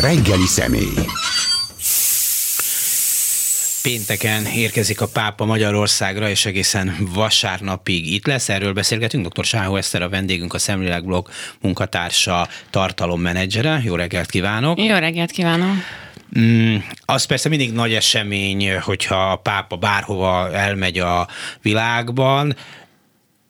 Reggeli személy. Pénteken érkezik a pápa Magyarországra, és egészen vasárnapig itt lesz. Erről beszélgetünk. Dr. Sáhó Eszter a vendégünk, a Szemlélegblog munkatársa, tartalommenedzsere. Jó reggelt kívánok! Jó reggelt kívánok! Mm, az persze mindig nagy esemény, hogyha a pápa bárhova elmegy a világban.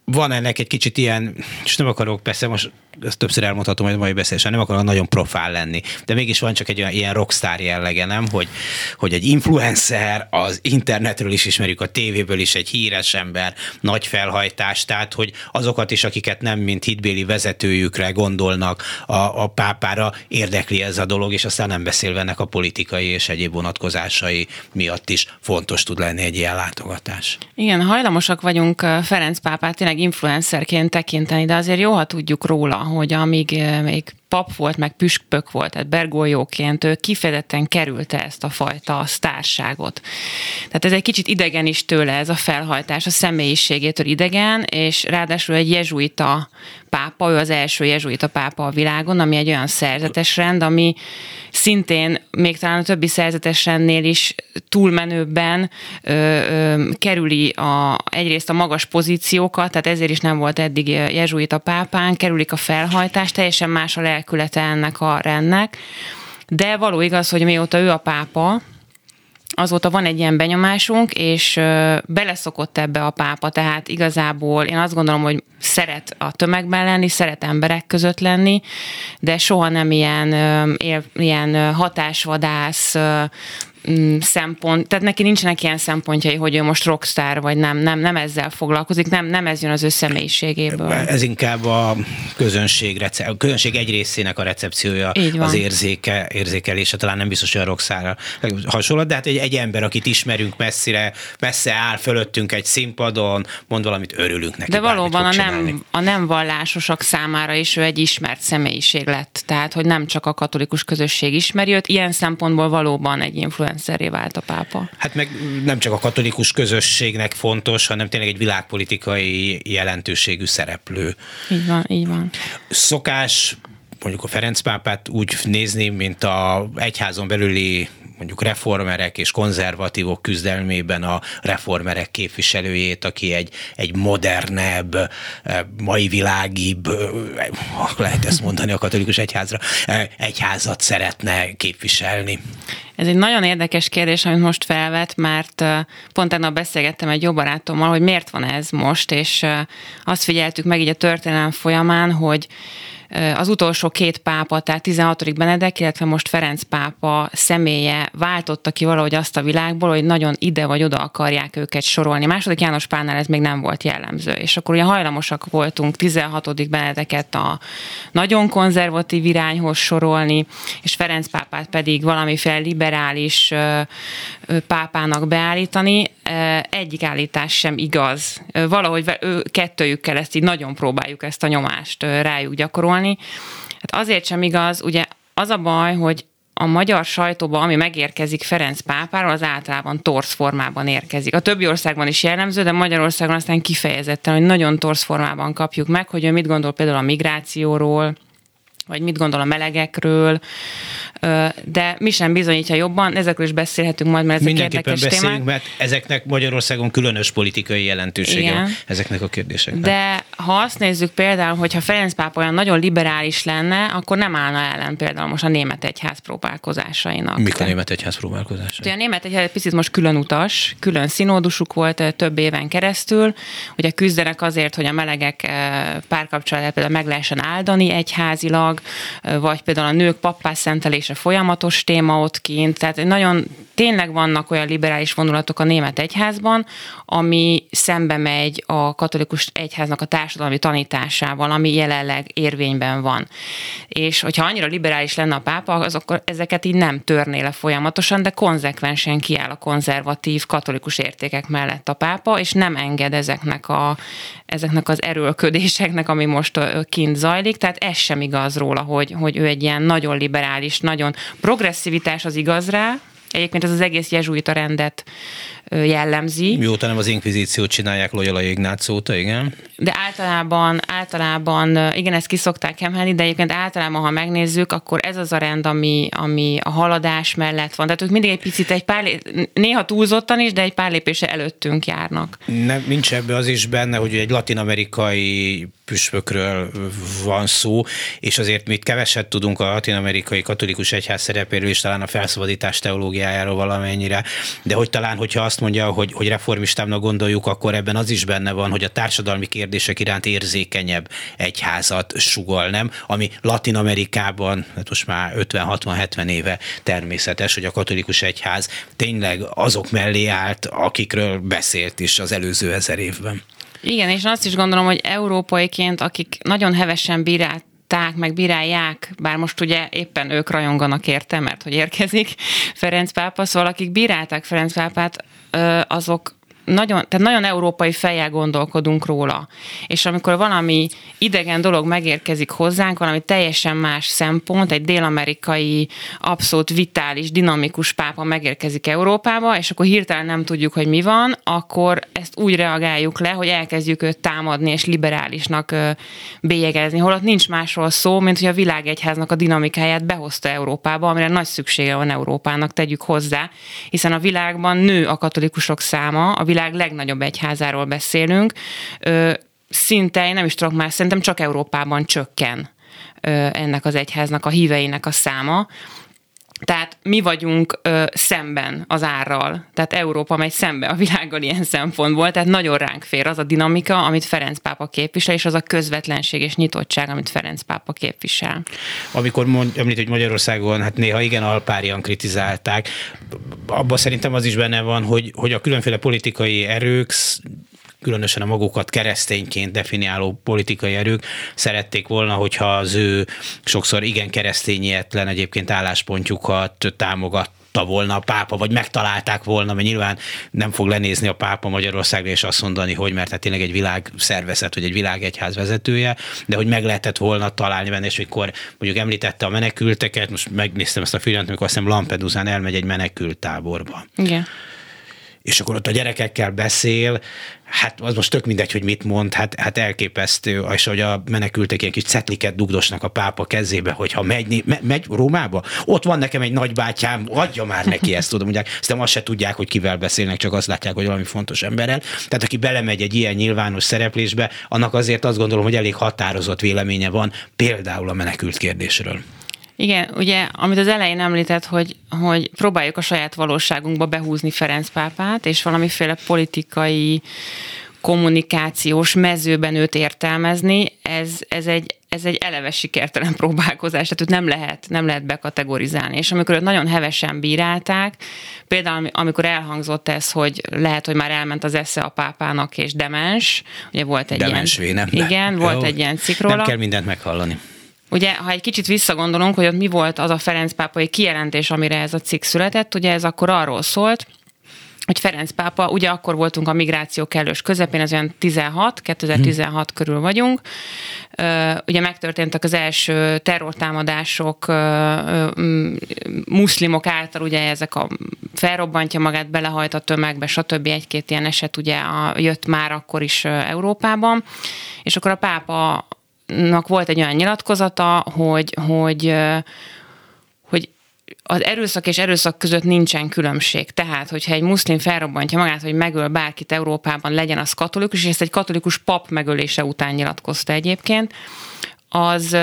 Van ennek egy kicsit ilyen, és nem akarok persze most ezt többször elmondhatom, hogy mai beszélésen nem akarok nagyon profál lenni, de mégis van csak egy olyan ilyen rockstar jellege, nem? Hogy, hogy egy influencer, az internetről is ismerjük, a tévéből is egy híres ember, nagy felhajtás, tehát hogy azokat is, akiket nem mint hitbéli vezetőjükre gondolnak a, a pápára, érdekli ez a dolog, és aztán nem beszélve ennek a politikai és egyéb vonatkozásai miatt is fontos tud lenni egy ilyen látogatás. Igen, hajlamosak vagyunk Ferenc pápát tényleg influencerként tekinteni, de azért jó, ha tudjuk róla, hogy amíg eh, még pap volt, meg püspök volt, tehát bergolyóként ő kifejezetten kerülte ezt a fajta sztárságot. Tehát ez egy kicsit idegen is tőle, ez a felhajtás, a személyiségétől idegen, és ráadásul egy jezsuita pápa, ő az első jezsuita pápa a világon, ami egy olyan szerzetes rend, ami szintén még talán a többi szerzetes rendnél is túlmenőbben ö, ö, kerüli a, egyrészt a magas pozíciókat, tehát ezért is nem volt eddig jezsuita pápán, kerülik a felhajtást, teljesen más a lelkülete ennek a rendnek, de való igaz, hogy mióta ő a pápa, azóta van egy ilyen benyomásunk, és beleszokott ebbe a pápa, tehát igazából én azt gondolom, hogy szeret a tömegben lenni, szeret emberek között lenni, de soha nem ilyen, ilyen hatásvadász, Mm, szempont, tehát neki nincsenek ilyen szempontjai, hogy ő most rockstar, vagy nem, nem, nem ezzel foglalkozik, nem, nem ez jön az ő személyiségéből. Ez inkább a közönség, a közönség egy részének a recepciója, az érzéke, érzékelése, talán nem biztos, hogy a rockstar hasonló, de hát egy, egy ember, akit ismerünk messzire, messze áll fölöttünk egy színpadon, mond valamit, örülünk neki. De valóban a nem, a nem vallásosak számára is ő egy ismert személyiség lett, tehát hogy nem csak a katolikus közösség ismeri őt, ilyen szempontból valóban egy influencer influenceré vált a pápa. Hát meg nem csak a katolikus közösségnek fontos, hanem tényleg egy világpolitikai jelentőségű szereplő. Így van, így van. Szokás mondjuk a Ferenc pápát úgy nézni, mint a egyházon belüli mondjuk reformerek és konzervatívok küzdelmében a reformerek képviselőjét, aki egy, egy modernebb, eh, mai világibb, eh, lehet ezt mondani a katolikus egyházra, eh, egyházat szeretne képviselni. Ez egy nagyon érdekes kérdés, amit most felvet, mert pont tegnap beszélgettem egy jó barátommal, hogy miért van ez most, és azt figyeltük meg így a történelem folyamán, hogy az utolsó két pápa, tehát 16. Benedek, illetve most Ferenc pápa személye váltotta ki valahogy azt a világból, hogy nagyon ide vagy oda akarják őket sorolni. Második János Pálnál ez még nem volt jellemző, és akkor ugye hajlamosak voltunk 16. Benedeket a nagyon konzervatív irányhoz sorolni, és Ferenc pápát pedig valamiféle liberális pápának beállítani. Egyik állítás sem igaz. Valahogy kettőjükkel ezt így nagyon próbáljuk ezt a nyomást rájuk gyakorolni. Hát azért sem igaz, ugye az a baj, hogy a magyar sajtóban, ami megérkezik Ferenc pápáról, az általában torsz formában érkezik. A többi országban is jellemző, de Magyarországon aztán kifejezetten, hogy nagyon torsz formában kapjuk meg, hogy ő mit gondol például a migrációról, vagy mit gondol a melegekről, de mi sem bizonyítja jobban, ezekről is beszélhetünk majd, mert ezek Mindenképpen érdekes beszélünk, témák. mert ezeknek Magyarországon különös politikai jelentősége Igen. ezeknek a kérdéseknek. De ha azt nézzük például, hogyha Ferenc pápa olyan nagyon liberális lenne, akkor nem állna ellen például most a német egyház próbálkozásainak. Mik a német egyház próbálkozásai? A német egyház egy picit most külön utas, külön színódusuk volt több éven keresztül, ugye küzdenek azért, hogy a melegek párkapcsolatát például meg lehessen áldani egyházilag, vagy például a nők pappás szentelése folyamatos téma ott kint, tehát nagyon tényleg vannak olyan liberális vonulatok a német egyházban, ami szembe megy a katolikus egyháznak a társadalmi tanításával, ami jelenleg érvényben van. És hogyha annyira liberális lenne a pápa, az akkor ezeket így nem törné le folyamatosan, de konzekvensen kiáll a konzervatív katolikus értékek mellett a pápa, és nem enged ezeknek, a, ezeknek az erőlködéseknek, ami most kint zajlik, tehát ez sem igaz róla, hogy, hogy ő egy ilyen nagyon liberális, nagyon progresszivitás az igaz rá, Egyébként ez az egész jezsuita rendet jellemzi. Mióta nem az inkvizíciót csinálják Loyola Ignác óta, igen. De általában, általában, igen, ezt ki szokták emelni, de egyébként általában, ha megnézzük, akkor ez az a rend, ami, ami a haladás mellett van. Tehát ők mindig egy picit, egy pár, néha túlzottan is, de egy pár lépése előttünk járnak. Nem, nincs ebbe az is benne, hogy egy latin-amerikai püspökről van szó, és azért mit keveset tudunk a latin-amerikai katolikus egyház szerepéről, és talán a felszabadítás teológiájáról valamennyire, de hogy talán, hogyha azt mondja, hogy, hogy reformistámnak gondoljuk, akkor ebben az is benne van, hogy a társadalmi kérdések iránt érzékenyebb egyházat sugal, nem? Ami Latin Amerikában, hát most már 50-60-70 éve természetes, hogy a katolikus egyház tényleg azok mellé állt, akikről beszélt is az előző ezer évben. Igen, és azt is gondolom, hogy európaiként, akik nagyon hevesen bírált meg bírálják, bár most ugye éppen ők rajonganak érte, mert hogy érkezik Ferenc pápa, szóval akik bírálták Ferenc pápát, azok nagyon, tehát nagyon európai fejjel gondolkodunk róla. És amikor valami idegen dolog megérkezik hozzánk, valami teljesen más szempont, egy dél-amerikai, abszolút vitális, dinamikus pápa megérkezik Európába, és akkor hirtelen nem tudjuk, hogy mi van, akkor ezt úgy reagáljuk le, hogy elkezdjük őt támadni és liberálisnak bélyegezni. Holott nincs másról szó, mint hogy a világegyháznak a dinamikáját behozta Európába, amire nagy szüksége van Európának, tegyük hozzá, hiszen a világban nő a katolikusok száma, a világ legnagyobb egyházáról beszélünk, szinte, én nem is tudok már, szerintem csak Európában csökken ennek az egyháznak, a híveinek a száma. Tehát mi vagyunk ö, szemben az árral. Tehát Európa megy szembe a világgal ilyen szempontból. Tehát nagyon ránk fér az a dinamika, amit Ferenc pápa képvisel, és az a közvetlenség és nyitottság, amit Ferenc pápa képvisel. Amikor mond, említ, hogy Magyarországon, hát néha igen alpárian kritizálták, abban szerintem az is benne van, hogy, hogy a különféle politikai erők különösen a magukat keresztényként definiáló politikai erők szerették volna, hogyha az ő sokszor igen keresztényietlen egyébként álláspontjukat támogat volna a pápa, vagy megtalálták volna, mert nyilván nem fog lenézni a pápa Magyarországra és azt mondani, hogy mert hát tényleg egy világszervezet, vagy egy világegyház vezetője, de hogy meg lehetett volna találni benne, és amikor mondjuk említette a menekülteket, most megnéztem ezt a filmet, amikor azt hiszem Lampedusán elmegy egy menekült táborba. Igen és akkor ott a gyerekekkel beszél, hát az most tök mindegy, hogy mit mond, hát, hát elképesztő, és hogy a menekültek ilyen kis cetliket dugdosnak a pápa kezébe, hogyha megy, me, megy Rómába, ott van nekem egy nagybátyám, adja már neki ezt, tudom, mondják, aztán azt se tudják, hogy kivel beszélnek, csak azt látják, hogy valami fontos emberrel. Tehát aki belemegy egy ilyen nyilvános szereplésbe, annak azért azt gondolom, hogy elég határozott véleménye van, például a menekült kérdésről. Igen, ugye, amit az elején említett, hogy, hogy próbáljuk a saját valóságunkba behúzni Ferenc pápát, és valamiféle politikai kommunikációs mezőben őt értelmezni, ez, ez egy ez egy eleve sikertelen próbálkozás, tehát őt nem lehet, nem lehet bekategorizálni. És amikor őt nagyon hevesen bírálták, például amikor elhangzott ez, hogy lehet, hogy már elment az esze a pápának és demens, ugye volt egy demens ilyen... nem, igen, volt Jó, egy ilyen cikk róla. Nem kell mindent meghallani. Ugye, ha egy kicsit visszagondolunk, hogy ott mi volt az a Ferenc pápai kijelentés, amire ez a cikk született, ugye ez akkor arról szólt, hogy Ferenc pápa, ugye akkor voltunk a migráció kellős közepén, ez olyan 16, 2016 hmm. körül vagyunk. Ugye megtörténtek az első terrortámadások muszlimok által, ugye ezek a felrobbantja magát, belehajt a tömegbe, stb. Egy-két ilyen eset ugye a, jött már akkor is Európában. És akkor a pápa volt egy olyan nyilatkozata, hogy, hogy, hogy az erőszak és erőszak között nincsen különbség. Tehát, hogyha egy muszlim felrobbantja magát, hogy megöl bárkit Európában, legyen az katolikus, és ezt egy katolikus pap megölése után nyilatkozta egyébként, az,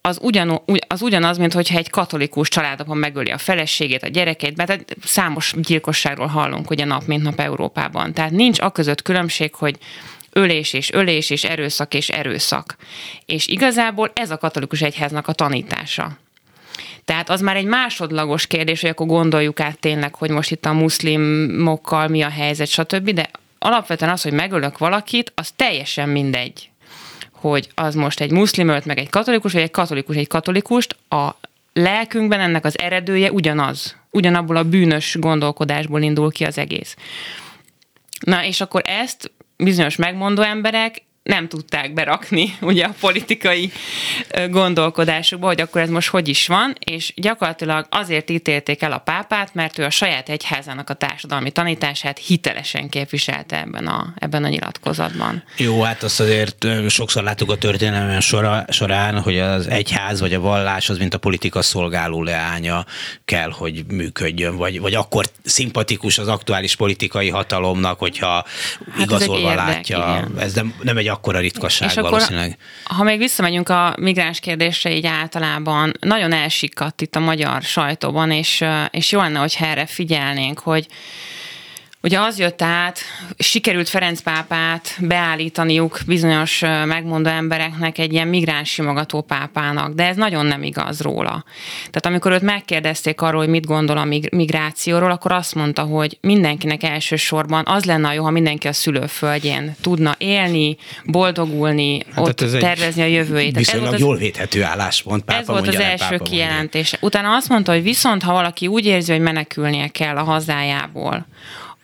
az, ugyan, az ugyanaz, mint hogyha egy katolikus családapon megöli a feleségét, a gyerekeit, mert számos gyilkosságról hallunk ugye nap mint nap Európában. Tehát nincs a között különbség, hogy ölés és ölés és erőszak és erőszak. És igazából ez a katolikus egyháznak a tanítása. Tehát az már egy másodlagos kérdés, hogy akkor gondoljuk át tényleg, hogy most itt a muszlimokkal mi a helyzet, stb. De alapvetően az, hogy megölök valakit, az teljesen mindegy hogy az most egy muszlim ölt meg egy katolikus, vagy egy katolikus egy katolikust, a lelkünkben ennek az eredője ugyanaz. Ugyanabból a bűnös gondolkodásból indul ki az egész. Na, és akkor ezt bizonyos megmondó emberek nem tudták berakni ugye a politikai gondolkodásukba, hogy akkor ez most hogy is van, és gyakorlatilag azért ítélték el a pápát, mert ő a saját egyházának a társadalmi tanítását hitelesen képviselte ebben a, ebben a nyilatkozatban. Jó, hát azt azért sokszor láttuk a történelmen során, hogy az egyház vagy a vallás az, mint a politika szolgáló leánya kell, hogy működjön, vagy, vagy akkor szimpatikus az aktuális politikai hatalomnak, hogyha hát igazolva érdek, látja. Igen. Ez nem, nem egy akkora ritkaság és valószínűleg. Akkor, ha még visszamegyünk a migráns kérdésre így általában, nagyon elsikadt itt a magyar sajtóban, és, és jó lenne, hogyha erre figyelnénk, hogy Ugye az jött át, sikerült Ferenc pápát beállítaniuk bizonyos megmondó embereknek egy ilyen migráns simogató pápának, de ez nagyon nem igaz róla. Tehát amikor őt megkérdezték arról, hogy mit gondol a migrációról, akkor azt mondta, hogy mindenkinek elsősorban az lenne jó, ha mindenki a szülőföldjén tudna élni, boldogulni, hát ott tervezni a jövőjét. Viszonylag ez jól védhető álláspont. Pápa ez volt az első kijelentése. Utána azt mondta, hogy viszont ha valaki úgy érzi, hogy menekülnie kell a hazájából,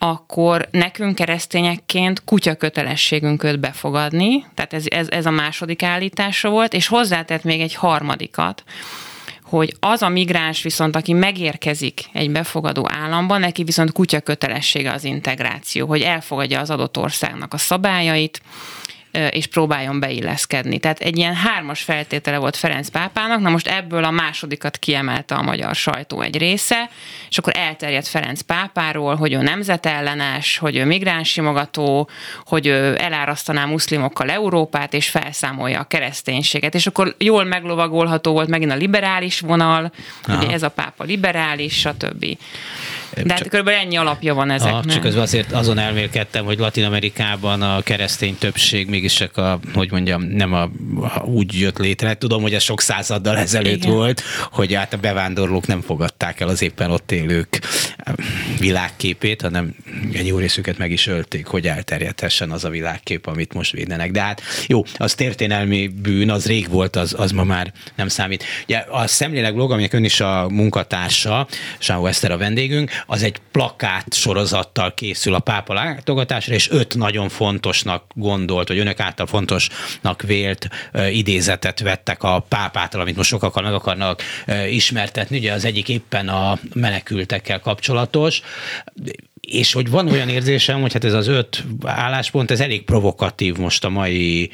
akkor nekünk keresztényekként kutya kötelességünk őt befogadni, tehát ez, ez, ez a második állítása volt, és hozzátett még egy harmadikat, hogy az a migráns viszont, aki megérkezik egy befogadó államban, neki viszont kutya kötelessége az integráció, hogy elfogadja az adott országnak a szabályait, és próbáljon beilleszkedni. Tehát egy ilyen hármas feltétele volt Ferenc pápának, na most ebből a másodikat kiemelte a magyar sajtó egy része, és akkor elterjedt Ferenc pápáról, hogy ő nemzetellenes, hogy ő migránssimogató, hogy ő elárasztaná muszlimokkal Európát, és felszámolja a kereszténységet. És akkor jól meglovagolható volt megint a liberális vonal, Aha. ugye ez a pápa liberális, stb. De hát körülbelül ennyi alapja van ezeknek. Ah, csak közben azért azon elmélkedtem, hogy Latin Amerikában a keresztény többség mégis csak a, hogy mondjam, nem a, a, úgy jött létre. Tudom, hogy ez sok századdal ezelőtt Igen. volt, hogy hát a bevándorlók nem fogadták el az éppen ott élők világképét, hanem egy jó részüket meg is ölték, hogy elterjedhessen az a világkép, amit most védenek. De hát jó, az történelmi bűn, az rég volt, az, az ma már nem számít. Ugye a szemléleg blog, aminek ön is a munkatársa, Sávó Eszter a vendégünk, az egy plakát sorozattal készül a pápa látogatásra, és öt nagyon fontosnak gondolt, vagy önök által fontosnak vélt idézetet vettek a pápától, amit most sokakkal meg akarnak ismertetni. Ugye az egyik éppen a menekültekkel kapcsolatos és hogy van olyan érzésem, hogy hát ez az öt álláspont, ez elég provokatív most a mai,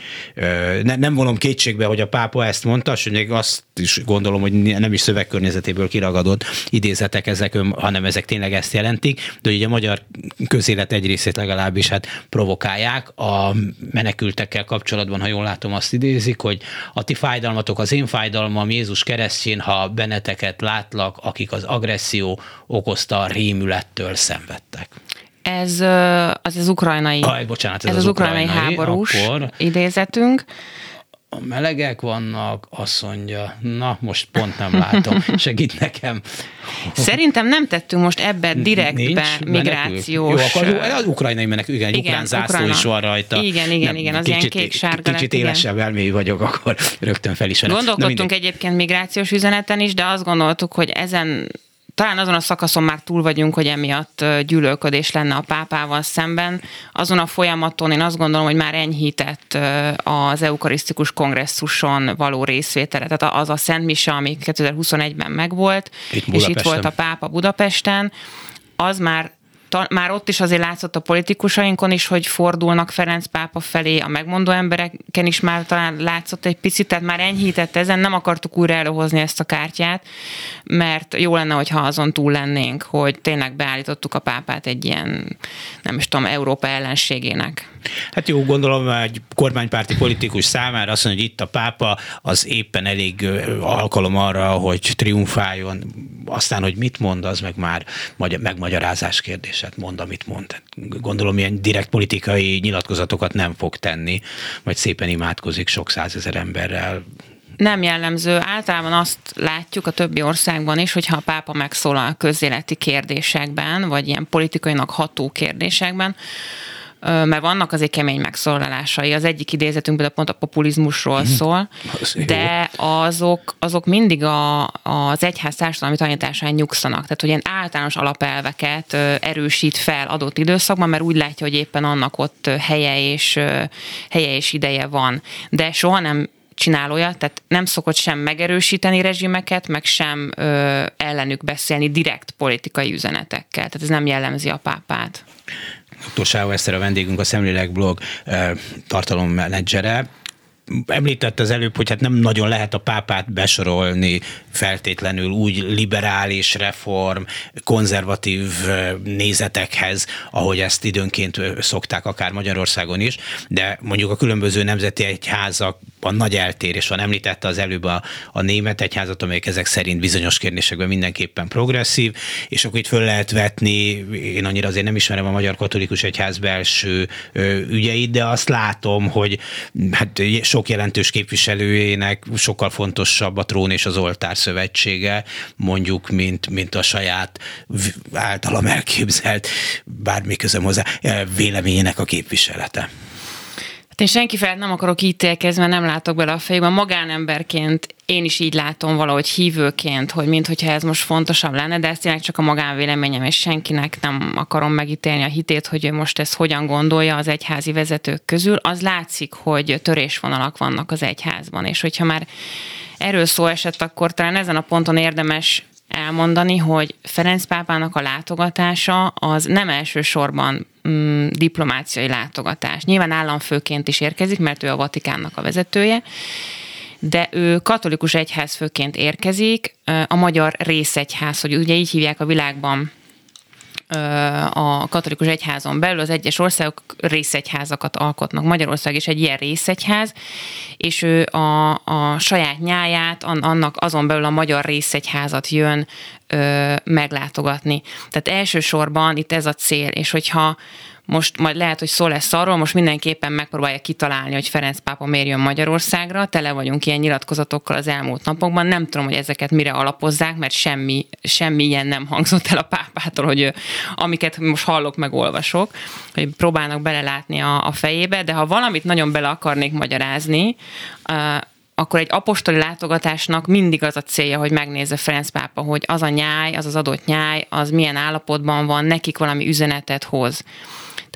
ne, nem vonom kétségbe, hogy a pápa ezt mondta, és még azt is gondolom, hogy nem is szövegkörnyezetéből kiragadott idézetek ezek, hanem ezek tényleg ezt jelentik, de ugye a magyar közélet egy részét legalábbis hát provokálják. A menekültekkel kapcsolatban, ha jól látom, azt idézik, hogy a ti fájdalmatok az én fájdalmam, Jézus keresztjén, ha benneteket látlak, akik az agresszió okozta rémülettől szenvedtek. Ez az az ukrajnai, Aj, bocsánat, ez, ez az, az ukrajnai, ukrajnai háborús akkor... idézetünk a melegek vannak, azt mondja, na most pont nem látom, segít nekem. Szerintem nem tettünk most ebbe direktbe migrációs... Jó, akkor az ukrajnai menekül, igen, igen ukrán zászló Ukrajna. is van rajta. Igen, igen, nem, igen, az kicsit, ilyen kék-sárga Kicsit élesebb elmélyű vagyok, akkor rögtön felismerem. Gondolkodtunk egyébként migrációs üzeneten is, de azt gondoltuk, hogy ezen talán azon a szakaszon már túl vagyunk, hogy emiatt gyűlölködés lenne a pápával szemben. Azon a folyamaton én azt gondolom, hogy már enyhített az eukarisztikus kongresszuson való részvétele. Tehát az a Szent Mise, ami 2021-ben megvolt, itt és itt volt a pápa Budapesten, az már már ott is azért látszott a politikusainkon is, hogy fordulnak Ferenc pápa felé, a megmondó embereken is már talán látszott egy picit, tehát már enyhített ezen, nem akartuk újra előhozni ezt a kártyát, mert jó lenne, hogyha azon túl lennénk, hogy tényleg beállítottuk a pápát egy ilyen, nem is tudom, Európa ellenségének. Hát jó, gondolom, egy kormánypárti politikus számára azt mondja, hogy itt a pápa, az éppen elég alkalom arra, hogy triumfáljon, aztán, hogy mit mond, az meg már megmagyarázás kérdés, hát mond, amit mond. Gondolom, ilyen direkt politikai nyilatkozatokat nem fog tenni, vagy szépen imádkozik sok százezer emberrel, nem jellemző. Általában azt látjuk a többi országban is, hogyha a pápa megszólal a közéleti kérdésekben, vagy ilyen politikainak ható kérdésekben, mert vannak azért kemény megszólalásai. Az egyik idézetünk például pont a populizmusról mhm. szól, de azok, azok mindig a, az egyház társadalmi tanításán nyugszanak. Tehát, hogy ilyen általános alapelveket erősít fel adott időszakban, mert úgy látja, hogy éppen annak ott helye és, helye és ideje van. De soha nem csinál olyat, tehát nem szokott sem megerősíteni rezsimeket, meg sem ö, ellenük beszélni direkt politikai üzenetekkel. Tehát ez nem jellemzi a pápát. Dr. Sávó Eszter a vendégünk, a Szemlélek blog tartalommenedzsere említett az előbb, hogy hát nem nagyon lehet a pápát besorolni feltétlenül úgy liberális, reform, konzervatív nézetekhez, ahogy ezt időnként szokták akár Magyarországon is, de mondjuk a különböző nemzeti egyházakban nagy eltérés van. Említette az előbb a, a német egyházat, amelyek ezek szerint bizonyos kérdésekben mindenképpen progresszív, és akkor itt föl lehet vetni, én annyira azért nem ismerem a Magyar Katolikus Egyház belső ügyeit, de azt látom, hogy hát so sok jelentős képviselőjének sokkal fontosabb a trón és az oltár szövetsége, mondjuk, mint, mint a saját általam elképzelt, bármi közöm hozzá, eh, véleményének a képviselete. Én senki felett nem akarok ítélkezni, mert nem látok bele a fejükbe. Magánemberként én is így látom valahogy hívőként, hogy mintha ez most fontosabb lenne, de ez tényleg csak a magánvéleményem, és senkinek nem akarom megítélni a hitét, hogy ő most ezt hogyan gondolja az egyházi vezetők közül. Az látszik, hogy törésvonalak vannak az egyházban, és hogyha már erről szó esett, akkor talán ezen a ponton érdemes elmondani, hogy Ferenc pápának a látogatása az nem elsősorban mm, diplomáciai látogatás. Nyilván államfőként is érkezik, mert ő a Vatikánnak a vezetője, de ő katolikus egyházfőként érkezik, a magyar részegyház, hogy ugye így hívják a világban a katolikus egyházon belül az egyes országok részegyházakat alkotnak. Magyarország is egy ilyen részegyház, és ő a, a saját nyáját, annak azon belül a magyar részegyházat jön ö, meglátogatni. Tehát elsősorban itt ez a cél, és hogyha most majd lehet, hogy szó lesz arról, most mindenképpen megpróbálja kitalálni, hogy Ferenc pápa miért jön Magyarországra. Tele vagyunk ilyen nyilatkozatokkal az elmúlt napokban. Nem tudom, hogy ezeket mire alapozzák, mert semmi, semmi ilyen nem hangzott el a pápától, hogy amiket most hallok, meg olvasok, hogy próbálnak belelátni a, a fejébe, de ha valamit nagyon bele akarnék magyarázni, akkor egy apostoli látogatásnak mindig az a célja, hogy megnézze Ferenc pápa, hogy az a nyáj, az az adott nyáj, az milyen állapotban van, nekik valami üzenetet hoz.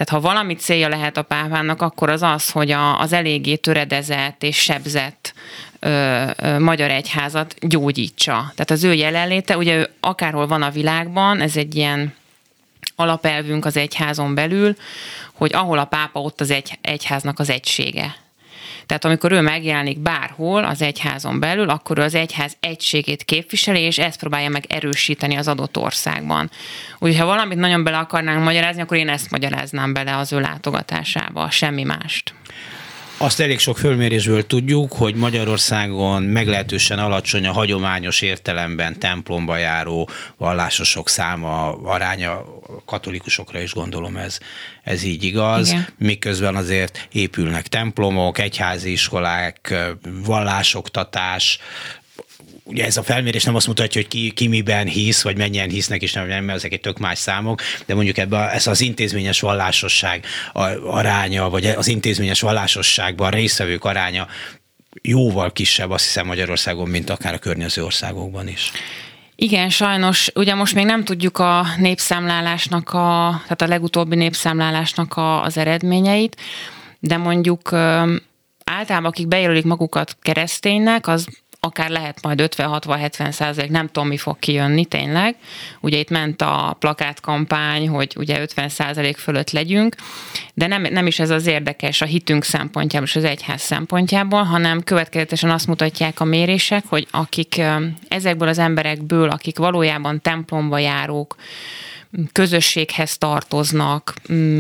Tehát ha valami célja lehet a pápának, akkor az az, hogy a, az eléggé töredezett és sebzett ö, ö, magyar egyházat gyógyítsa. Tehát az ő jelenléte, ugye ő akárhol van a világban, ez egy ilyen alapelvünk az egyházon belül, hogy ahol a pápa, ott az egy, egyháznak az egysége. Tehát amikor ő megjelenik bárhol az egyházon belül, akkor ő az egyház egységét képviseli, és ezt próbálja meg erősíteni az adott országban. Úgyhogy ha valamit nagyon bele akarnánk magyarázni, akkor én ezt magyaráznám bele az ő látogatásába, semmi mást. Azt elég sok fölmérésből tudjuk, hogy Magyarországon meglehetősen alacsony a hagyományos értelemben templomba járó vallásosok száma, aránya katolikusokra is gondolom ez, ez így igaz, Igen. miközben azért épülnek templomok, egyházi iskolák, vallásoktatás, ugye ez a felmérés nem azt mutatja, hogy ki, ki miben hisz, vagy mennyien hisznek, és nem, nem, mert ezek egy tök más számok, de mondjuk ebbe ez az intézményes vallásosság aránya, vagy az intézményes vallásosságban részvevők aránya jóval kisebb, azt hiszem Magyarországon, mint akár a környező országokban is. Igen, sajnos, ugye most még nem tudjuk a népszámlálásnak, a, tehát a legutóbbi népszámlálásnak a, az eredményeit, de mondjuk általában akik bejelölik magukat kereszténynek, az akár lehet majd 50-60-70 százalék, nem tudom, mi fog kijönni tényleg. Ugye itt ment a plakátkampány, hogy ugye 50 százalék fölött legyünk, de nem, nem is ez az érdekes a hitünk szempontjából és az egyház szempontjából, hanem következetesen azt mutatják a mérések, hogy akik ezekből az emberekből, akik valójában templomba járók, közösséghez tartoznak,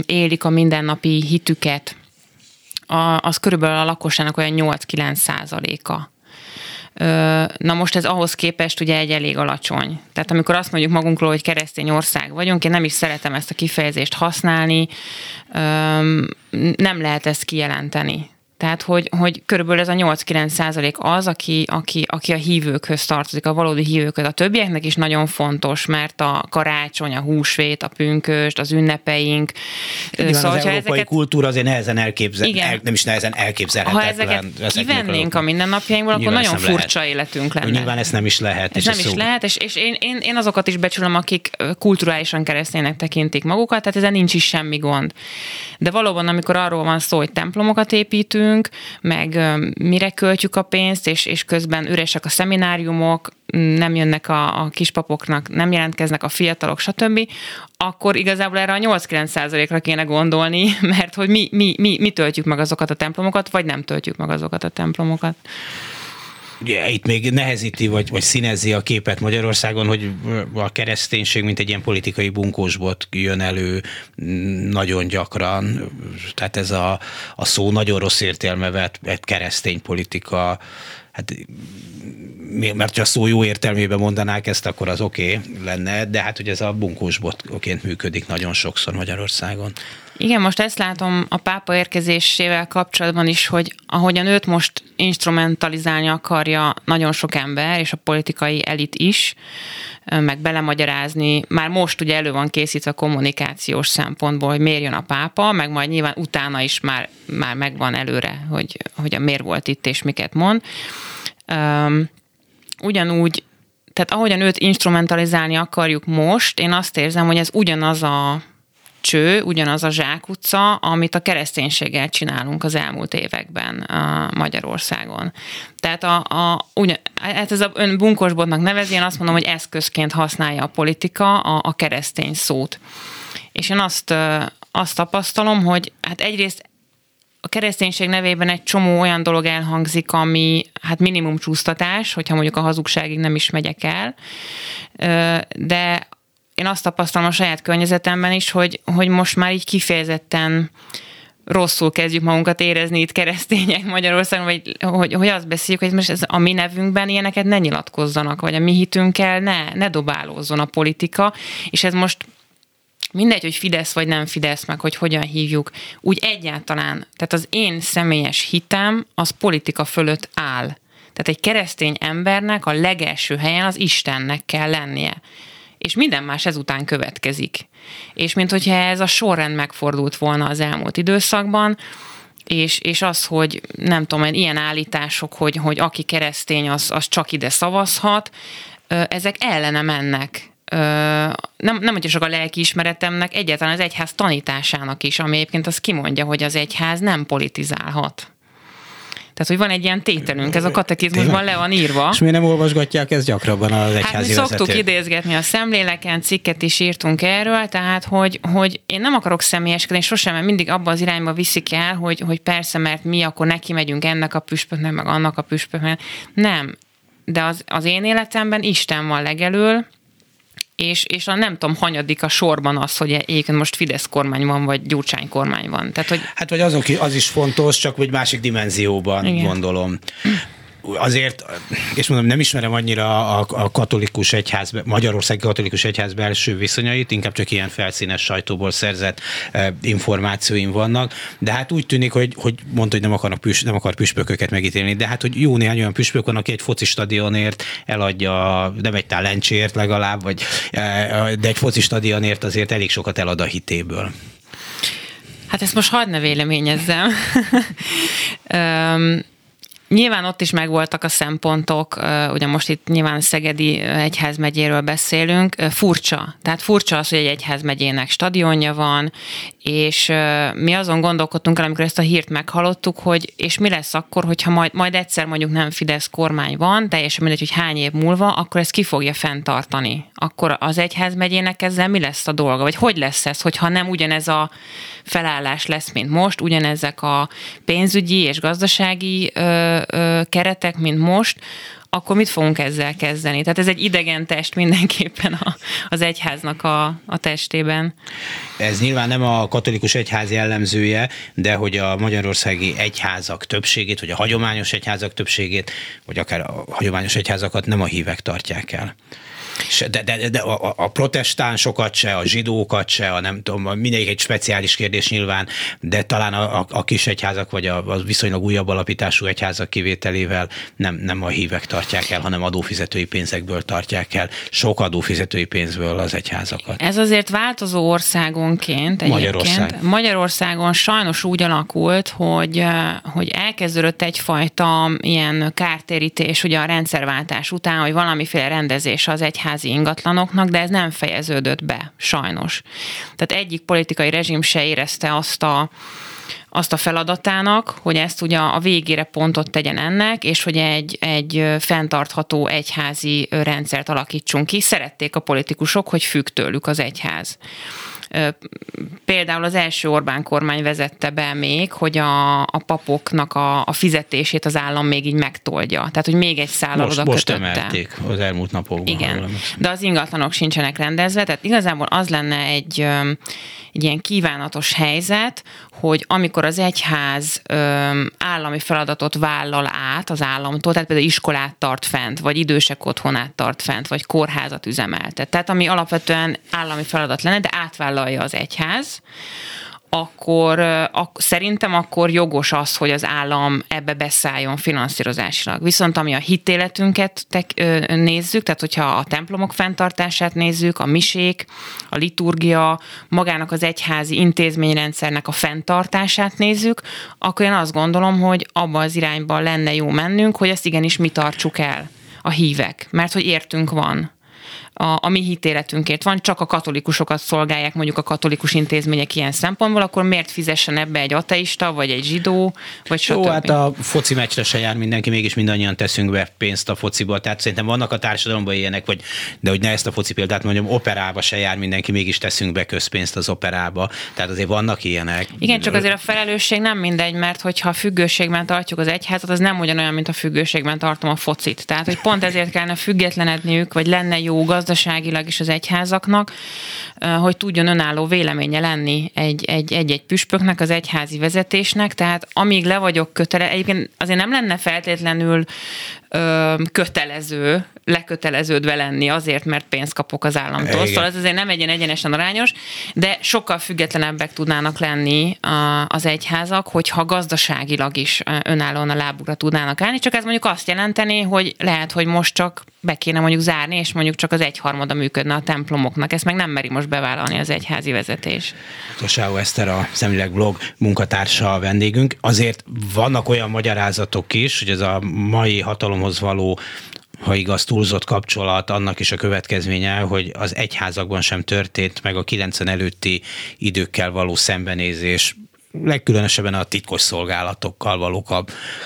élik a mindennapi hitüket, az körülbelül a lakosságnak olyan 8-9 százaléka. Na most ez ahhoz képest ugye egy elég alacsony. Tehát amikor azt mondjuk magunkról, hogy keresztény ország vagyunk, én nem is szeretem ezt a kifejezést használni, nem lehet ezt kijelenteni. Tehát, hogy, hogy körülbelül ez a 8-9 százalék az, aki, aki, aki a hívőkhöz tartozik, a valódi hívőkhöz. A többieknek is nagyon fontos, mert a karácsony, a húsvét, a pünköst, az ünnepeink. Nyilván szóval, az európai ezeket, kultúra azért nehezen elképzel, igen, el, nem is nehezen elképzelhetetlen. Ha ezeket kivennénk a mindennapjainkból, akkor nagyon furcsa lehet. életünk lenne. Nyilván ezt nem is lehet. Ez nem is szó... lehet, és, és én, én, én azokat is becsülöm, akik kulturálisan kereszténynek tekintik magukat, tehát ezen nincs is semmi gond. De valóban, amikor arról van szó, hogy templomokat építünk, meg mire költjük a pénzt, és, és közben üresek a szemináriumok, nem jönnek a, a kispapoknak, nem jelentkeznek a fiatalok, stb., akkor igazából erre a 8-9%-ra kéne gondolni, mert hogy mi, mi, mi, mi töltjük meg azokat a templomokat, vagy nem töltjük meg azokat a templomokat ugye itt még nehezíti, vagy, vagy színezi a képet Magyarországon, hogy a kereszténység, mint egy ilyen politikai bunkósbot jön elő nagyon gyakran. Tehát ez a, a szó nagyon rossz értelme vett, egy keresztény politika, hát mert ha szó jó értelmében mondanák ezt, akkor az oké okay lenne, de hát hogy ez a bunkósbotként működik nagyon sokszor Magyarországon. Igen, most ezt látom a pápa érkezésével kapcsolatban is, hogy ahogyan őt most instrumentalizálni akarja nagyon sok ember, és a politikai elit is, meg belemagyarázni, már most ugye elő van készítve a kommunikációs szempontból, hogy miért jön a pápa, meg majd nyilván utána is már, már megvan előre, hogy, hogy a miért volt itt és miket mond. Um, ugyanúgy, tehát ahogyan őt instrumentalizálni akarjuk most, én azt érzem, hogy ez ugyanaz a cső, ugyanaz a zsákutca, amit a kereszténységgel csinálunk az elmúlt években Magyarországon. Tehát a, a, ugyan, hát ez a ön bunkosbotnak nevezi, én azt mondom, hogy eszközként használja a politika a, a keresztény szót. És én azt, azt tapasztalom, hogy hát egyrészt a kereszténység nevében egy csomó olyan dolog elhangzik, ami hát minimum csúsztatás, hogyha mondjuk a hazugságig nem is megyek el, de én azt tapasztalom a saját környezetemben is, hogy, hogy most már így kifejezetten rosszul kezdjük magunkat érezni itt keresztények Magyarországon, vagy hogy, hogy azt beszéljük, hogy most ez a mi nevünkben ilyeneket ne nyilatkozzanak, vagy a mi hitünkkel ne, ne dobálózzon a politika, és ez most mindegy, hogy Fidesz vagy nem Fidesz, meg hogy hogyan hívjuk, úgy egyáltalán, tehát az én személyes hitem az politika fölött áll. Tehát egy keresztény embernek a legelső helyen az Istennek kell lennie és minden más ezután következik. És mint hogyha ez a sorrend megfordult volna az elmúlt időszakban, és, és az, hogy nem tudom, ilyen állítások, hogy, hogy aki keresztény, az, az csak ide szavazhat, ezek ellene mennek. Nem, nem hogy csak a lelki ismeretemnek, egyáltalán az egyház tanításának is, ami egyébként az kimondja, hogy az egyház nem politizálhat. Tehát, hogy van egy ilyen tételünk, ez a katekizmusban le van írva. És miért nem olvasgatják ezt gyakrabban az egyházi Hát mi vezetők? szoktuk idézgetni a szemléleken, cikket is írtunk erről, tehát, hogy, hogy én nem akarok személyeskedni, sosem, mert mindig abba az irányba viszik el, hogy, hogy persze, mert mi akkor neki megyünk ennek a püspöknek, meg annak a püspöknek. Nem. De az, az én életemben Isten van legelől, és, és a nem tudom, hanyadik a sorban az, hogy egyébként most Fidesz kormány van, vagy Gyurcsány kormány van. Tehát, hogy... Hát vagy azok, az is fontos, csak hogy másik dimenzióban Igen. gondolom azért, és mondom, nem ismerem annyira a, a katolikus egyház, Magyarországi katolikus egyház belső viszonyait, inkább csak ilyen felszínes sajtóból szerzett e, információim vannak, de hát úgy tűnik, hogy, hogy mondta, hogy nem, akarnak püs, nem akar püspököket megítélni, de hát, hogy jó néhány olyan püspök van, aki egy foci stadionért eladja, nem egy talencsért legalább, vagy, e, de egy foci stadionért azért elég sokat elad a hitéből. Hát ezt most hadd ne véleményezzem. Nyilván ott is megvoltak a szempontok, ugye most itt nyilván Szegedi egyházmegyéről beszélünk, furcsa. Tehát furcsa az, hogy egy egyházmegyének stadionja van, és mi azon gondolkodtunk el, amikor ezt a hírt meghallottuk, hogy és mi lesz akkor, hogyha majd, majd egyszer mondjuk nem Fidesz kormány van, teljesen mindegy, hogy hány év múlva, akkor ezt ki fogja fenntartani. Akkor az egyházmegyének ezzel mi lesz a dolga? Vagy hogy lesz ez, hogyha nem ugyanez a felállás lesz, mint most, ugyanezek a pénzügyi és gazdasági ö, ö, keretek, mint most, akkor mit fogunk ezzel kezdeni? Tehát ez egy idegen test mindenképpen a, az egyháznak a, a testében. Ez nyilván nem a katolikus egyház jellemzője, de hogy a magyarországi egyházak többségét, vagy a hagyományos egyházak többségét, vagy akár a hagyományos egyházakat nem a hívek tartják el. De, de, de a, a protestánsokat se, a zsidókat se, a nem tudom, mindegyik egy speciális kérdés nyilván, de talán a, a, a kis egyházak, vagy a, a viszonylag újabb alapítású egyházak kivételével nem, nem a hívek tartják el, hanem adófizetői pénzekből tartják el, sok adófizetői pénzből az egyházakat. Ez azért változó országonként Magyarország. Magyarországon sajnos úgy alakult, hogy, hogy elkezdődött egyfajta ilyen kártérítés ugye a rendszerváltás után, hogy valamiféle rendezés az egyházi ingatlanoknak, de ez nem fejeződött be, sajnos. Tehát egyik politikai rezsim se érezte azt a azt a feladatának, hogy ezt ugye a végére pontot tegyen ennek, és hogy egy, egy fenntartható egyházi rendszert alakítsunk ki. Szerették a politikusok, hogy függ tőlük az egyház. Például az első Orbán kormány vezette be még, hogy a, a papoknak a, a fizetését az állam még így megtolja. Tehát, hogy még egy szállal most, oda most emelték az elmúlt napokban. Igen, de az ingatlanok sincsenek rendezve, tehát igazából az lenne egy, egy ilyen kívánatos helyzet, hogy amikor az egyház állami feladatot vállal át az államtól, tehát például iskolát tart fent, vagy idősek otthonát tart fent, vagy kórházat üzemeltet. Tehát ami alapvetően állami feladat lenne, de átvállal vállalja az egyház, akkor ak- szerintem akkor jogos az, hogy az állam ebbe beszálljon finanszírozásilag. Viszont ami a hitéletünket tek- nézzük, tehát hogyha a templomok fenntartását nézzük, a misék, a liturgia, magának az egyházi intézményrendszernek a fenntartását nézzük, akkor én azt gondolom, hogy abba az irányba lenne jó mennünk, hogy ezt igenis mi tartsuk el a hívek, mert hogy értünk van a, a mi hitéletünkért van, csak a katolikusokat szolgálják mondjuk a katolikus intézmények ilyen szempontból, akkor miért fizessen ebbe egy ateista, vagy egy zsidó, vagy stb. Jó, hát a foci meccsre se jár mindenki, mégis mindannyian teszünk be pénzt a fociba. Tehát szerintem vannak a társadalomban ilyenek, vagy, de hogy ne ezt a foci példát mondjam, operába se jár mindenki, mégis teszünk be közpénzt az operába. Tehát azért vannak ilyenek. Igen, csak azért a felelősség nem mindegy, mert hogyha függőségben tartjuk az egyházat, az nem ugyanolyan, mint a függőségben tartom a focit. Tehát, hogy pont ezért kellene függetlenedniük, vagy lenne jó gazdaságilag is az egyházaknak, hogy tudjon önálló véleménye lenni egy-egy püspöknek, az egyházi vezetésnek, tehát amíg le vagyok kötele, egyébként azért nem lenne feltétlenül ö, kötelező, leköteleződve lenni azért, mert pénzt kapok az államtól. Igen. Szóval ez azért nem egyen egyenesen arányos, de sokkal függetlenebbek tudnának lenni az egyházak, hogyha gazdaságilag is önállóan a lábukra tudnának állni, csak ez mondjuk azt jelenteni, hogy lehet, hogy most csak be kéne mondjuk zárni, és mondjuk csak az egyharmada működne a templomoknak. Ezt meg nem meri most bevállalni az egyházi vezetés. Tosávó Eszter, a Szemléleg blog munkatársa a vendégünk. Azért vannak olyan magyarázatok is, hogy ez a mai hatalomhoz való ha igaz, túlzott kapcsolat, annak is a következménye, hogy az egyházakban sem történt meg a 90 előtti időkkel való szembenézés legkülönösebben a titkos szolgálatokkal való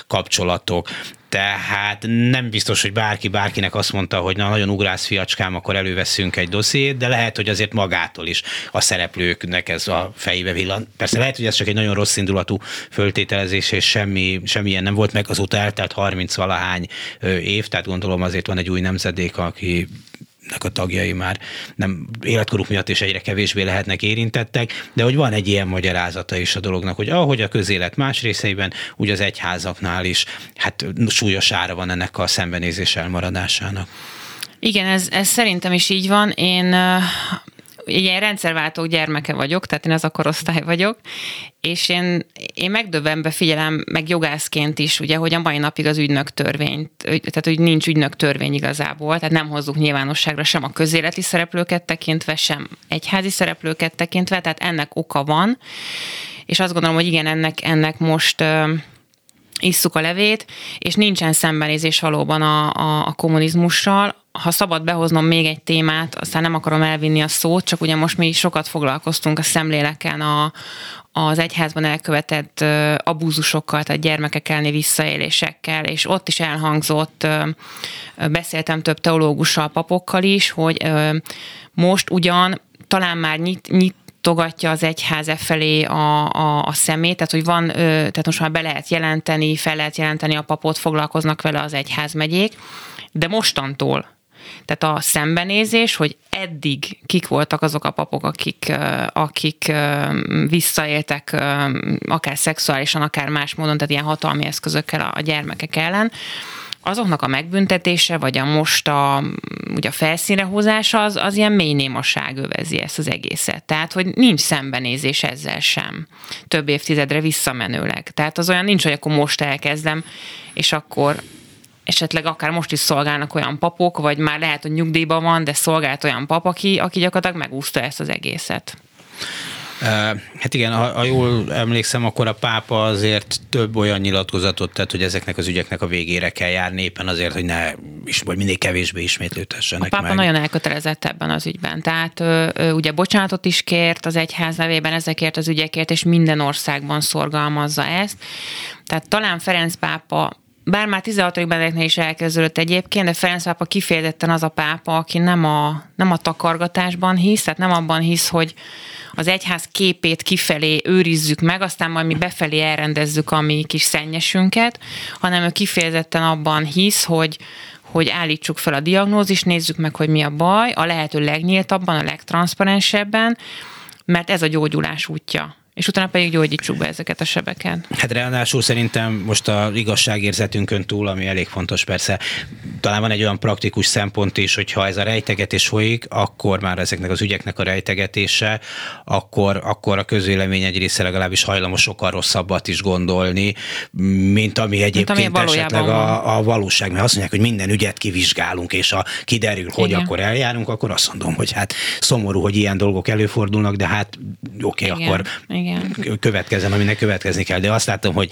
kapcsolatok. Tehát nem biztos, hogy bárki bárkinek azt mondta, hogy na nagyon ugrász fiacskám, akkor előveszünk egy dossziét, de lehet, hogy azért magától is a szereplőknek ez a fejébe villan. Persze lehet, hogy ez csak egy nagyon rossz indulatú föltételezés, és semmi, semmilyen nem volt meg, azóta eltelt 30 valahány év, tehát gondolom azért van egy új nemzedék, aki a tagjai már nem életkoruk miatt is egyre kevésbé lehetnek érintettek, de hogy van egy ilyen magyarázata is a dolognak, hogy ahogy a közélet más részeiben, úgy az egyházaknál is, hát súlyos ára van ennek a szembenézés elmaradásának. Igen, ez, ez szerintem is így van. Én ilyen rendszerváltó gyermeke vagyok, tehát én az a korosztály vagyok, és én, én megdöbbenve figyelem, meg jogászként is, ugye, hogy a mai napig az ügynök törvény, tehát hogy nincs ügynök törvény igazából, tehát nem hozzuk nyilvánosságra sem a közéleti szereplőket tekintve, sem egyházi szereplőket tekintve, tehát ennek oka van, és azt gondolom, hogy igen, ennek, ennek most isszuk a levét, és nincsen szembenézés valóban a, a, a kommunizmussal. Ha szabad behoznom még egy témát, aztán nem akarom elvinni a szót, csak ugye most mi sokat foglalkoztunk a szemléleken a, az egyházban elkövetett abúzusokkal, tehát gyermekek elleni visszaélésekkel, és ott is elhangzott, beszéltem több teológussal, papokkal is, hogy most ugyan talán már nyit, nyit nyitogatja az egyház e felé a, a, a szemét, tehát hogy van, tehát most már be lehet jelenteni, fel lehet jelenteni a papot, foglalkoznak vele az egyház megyék, de mostantól, tehát a szembenézés, hogy eddig kik voltak azok a papok, akik, akik visszaéltek akár szexuálisan, akár más módon, tehát ilyen hatalmi eszközökkel a gyermekek ellen, azoknak a megbüntetése, vagy a most a, ugye a felszínre hozása, az, az ilyen mély némaság övezi ezt az egészet. Tehát, hogy nincs szembenézés ezzel sem. Több évtizedre visszamenőleg. Tehát az olyan nincs, hogy akkor most elkezdem, és akkor esetleg akár most is szolgálnak olyan papok, vagy már lehet, hogy nyugdíjban van, de szolgált olyan pap, aki, aki gyakorlatilag megúszta ezt az egészet. Hát igen, ha, ha jól emlékszem, akkor a pápa azért több olyan nyilatkozatot tett, hogy ezeknek az ügyeknek a végére kell járni, éppen azért, hogy ne is, vagy minél kevésbé ismétlődhessenek A pápa meg. nagyon elkötelezett ebben az ügyben. Tehát ő, ugye bocsánatot is kért az egyház nevében ezekért az ügyekért, és minden országban szorgalmazza ezt. Tehát talán Ferenc pápa bár már 16. Benedeknél is elkezdődött egyébként, de Ferenc pápa kifejezetten az a pápa, aki nem a, nem a takargatásban hisz, tehát nem abban hisz, hogy az egyház képét kifelé őrizzük meg, aztán majd mi befelé elrendezzük a mi kis szennyesünket, hanem ő kifejezetten abban hisz, hogy, hogy állítsuk fel a diagnózist, nézzük meg, hogy mi a baj, a lehető legnyíltabban, a legtranszparensebben, mert ez a gyógyulás útja és utána pedig gyógyítsuk be ezeket a sebeket. Hát ráadásul szerintem most a igazságérzetünkön túl, ami elég fontos persze, talán van egy olyan praktikus szempont is, hogy ha ez a rejtegetés folyik, akkor már ezeknek az ügyeknek a rejtegetése, akkor, akkor a közvélemény egy része legalábbis hajlamos sokkal rosszabbat is gondolni, mint ami egyébként mint ami esetleg a, a valóság. Mert azt mondják, hogy minden ügyet kivizsgálunk, és ha kiderül, hogy Igen. akkor eljárunk, akkor azt mondom, hogy hát szomorú, hogy ilyen dolgok előfordulnak, de hát oké, okay, akkor Igen igen. következzen, aminek következni kell. De azt látom, hogy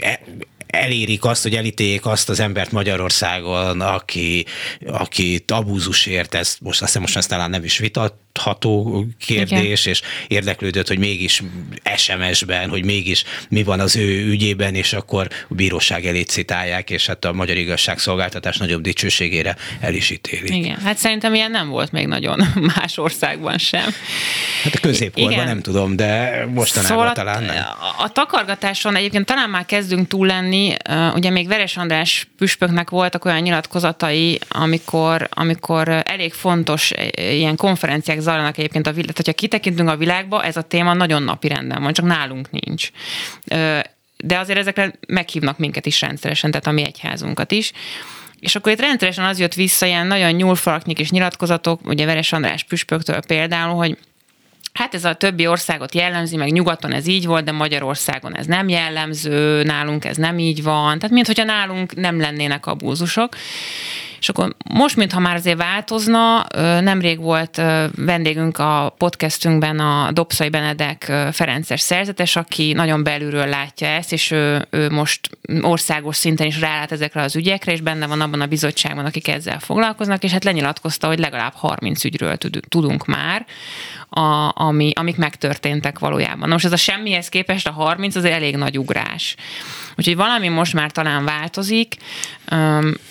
e, elérik azt, hogy elítéljék azt az embert Magyarországon, aki, aki abúzusért, ezt most azt most ezt talán nem is vitat, ható kérdés, Igen. és érdeklődött, hogy mégis SMS-ben, hogy mégis mi van az ő ügyében, és akkor a bíróság elé citálják, és hát a magyar igazságszolgáltatás nagyobb dicsőségére el is ítélik. Igen, hát szerintem ilyen nem volt még nagyon más országban sem. Hát a középkorban Igen. nem tudom, de mostanában szóval talán nem. A, a takargatáson egyébként talán már kezdünk túl lenni, ugye még Veres András püspöknek voltak olyan nyilatkozatai, amikor, amikor elég fontos ilyen konferenciák zajlanak egyébként a világ. Tehát, hogyha kitekintünk a világba, ez a téma nagyon napi renden van, csak nálunk nincs. De azért ezekre meghívnak minket is rendszeresen, tehát a mi egyházunkat is. És akkor itt rendszeresen az jött vissza, ilyen nagyon nyúlfalaknyik és nyilatkozatok, ugye Veres András püspöktől például, hogy Hát ez a többi országot jellemzi, meg nyugaton ez így volt, de Magyarországon ez nem jellemző, nálunk ez nem így van. Tehát mintha nálunk nem lennének abúzusok. És akkor most, mintha már azért változna, nemrég volt vendégünk a podcastünkben a Dobszai Benedek Ferences szerzetes, aki nagyon belülről látja ezt, és ő, ő most országos szinten is rálát ezekre az ügyekre, és benne van abban a bizottságban, akik ezzel foglalkoznak, és hát lenyilatkozta, hogy legalább 30 ügyről tudunk már, a, ami, amik megtörténtek valójában. Na most ez a semmihez képest a 30 az elég nagy ugrás. Úgyhogy valami most már talán változik,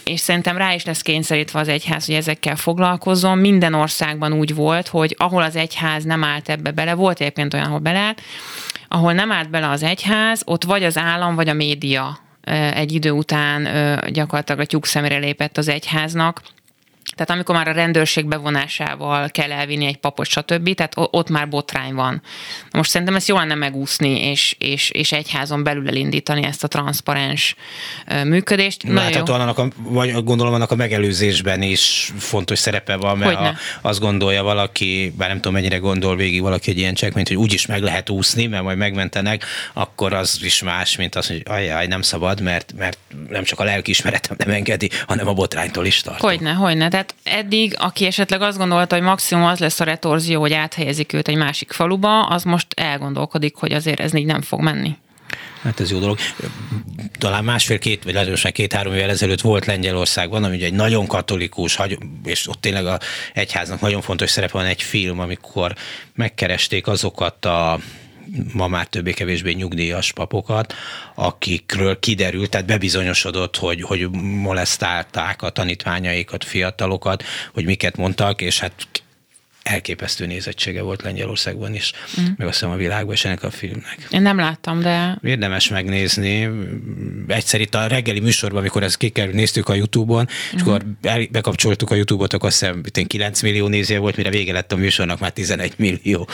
és szerintem rá is lesz kényszerítve az egyház, hogy ezekkel foglalkozzon. Minden országban úgy volt, hogy ahol az egyház nem állt ebbe bele, volt egyébként olyan, ahol beleállt, ahol nem állt bele az egyház, ott vagy az állam, vagy a média egy idő után gyakorlatilag a tyúk szemére lépett az egyháznak, tehát amikor már a rendőrség bevonásával kell elvinni egy papot, stb., tehát ott már botrány van. Most szerintem ezt jól lenne megúszni, és, és, és egyházon belül elindítani ezt a transzparens működést. Láthatóan annak a, vagy gondolom annak a megelőzésben is fontos szerepe van, mert ha azt gondolja valaki, bár nem tudom mennyire gondol végig valaki egy ilyen cselekményt, hogy úgyis meg lehet úszni, mert majd megmentenek, akkor az is más, mint az, hogy ajaj, nem szabad, mert, mert nem csak a lelkiismeretem nem engedi, hanem a botránytól is tart. Hogyne, hogyne. Tehát eddig, aki esetleg azt gondolta, hogy maximum az lesz a retorzió, hogy áthelyezik őt egy másik faluba, az most elgondolkodik, hogy azért ez így nem fog menni. Hát ez jó dolog. Talán másfél-két, vagy lehetősen két-három évvel ezelőtt volt Lengyelországban, ami ugye egy nagyon katolikus, és ott tényleg a egyháznak nagyon fontos szerepe van egy film, amikor megkeresték azokat a ma már többé-kevésbé nyugdíjas papokat, akikről kiderült, tehát bebizonyosodott, hogy, hogy molesztálták a tanítványaikat, fiatalokat, hogy miket mondtak, és hát elképesztő nézettsége volt Lengyelországban is, mm. meg azt hiszem a világban is ennek a filmnek. Én nem láttam, de... Érdemes megnézni. Egyszer itt a reggeli műsorban, amikor ezt kikerül, néztük a Youtube-on, mm. és akkor bekapcsoltuk a Youtube-ot, akkor azt hiszem 9 millió néző volt, mire vége lett a műsornak már 11 millió.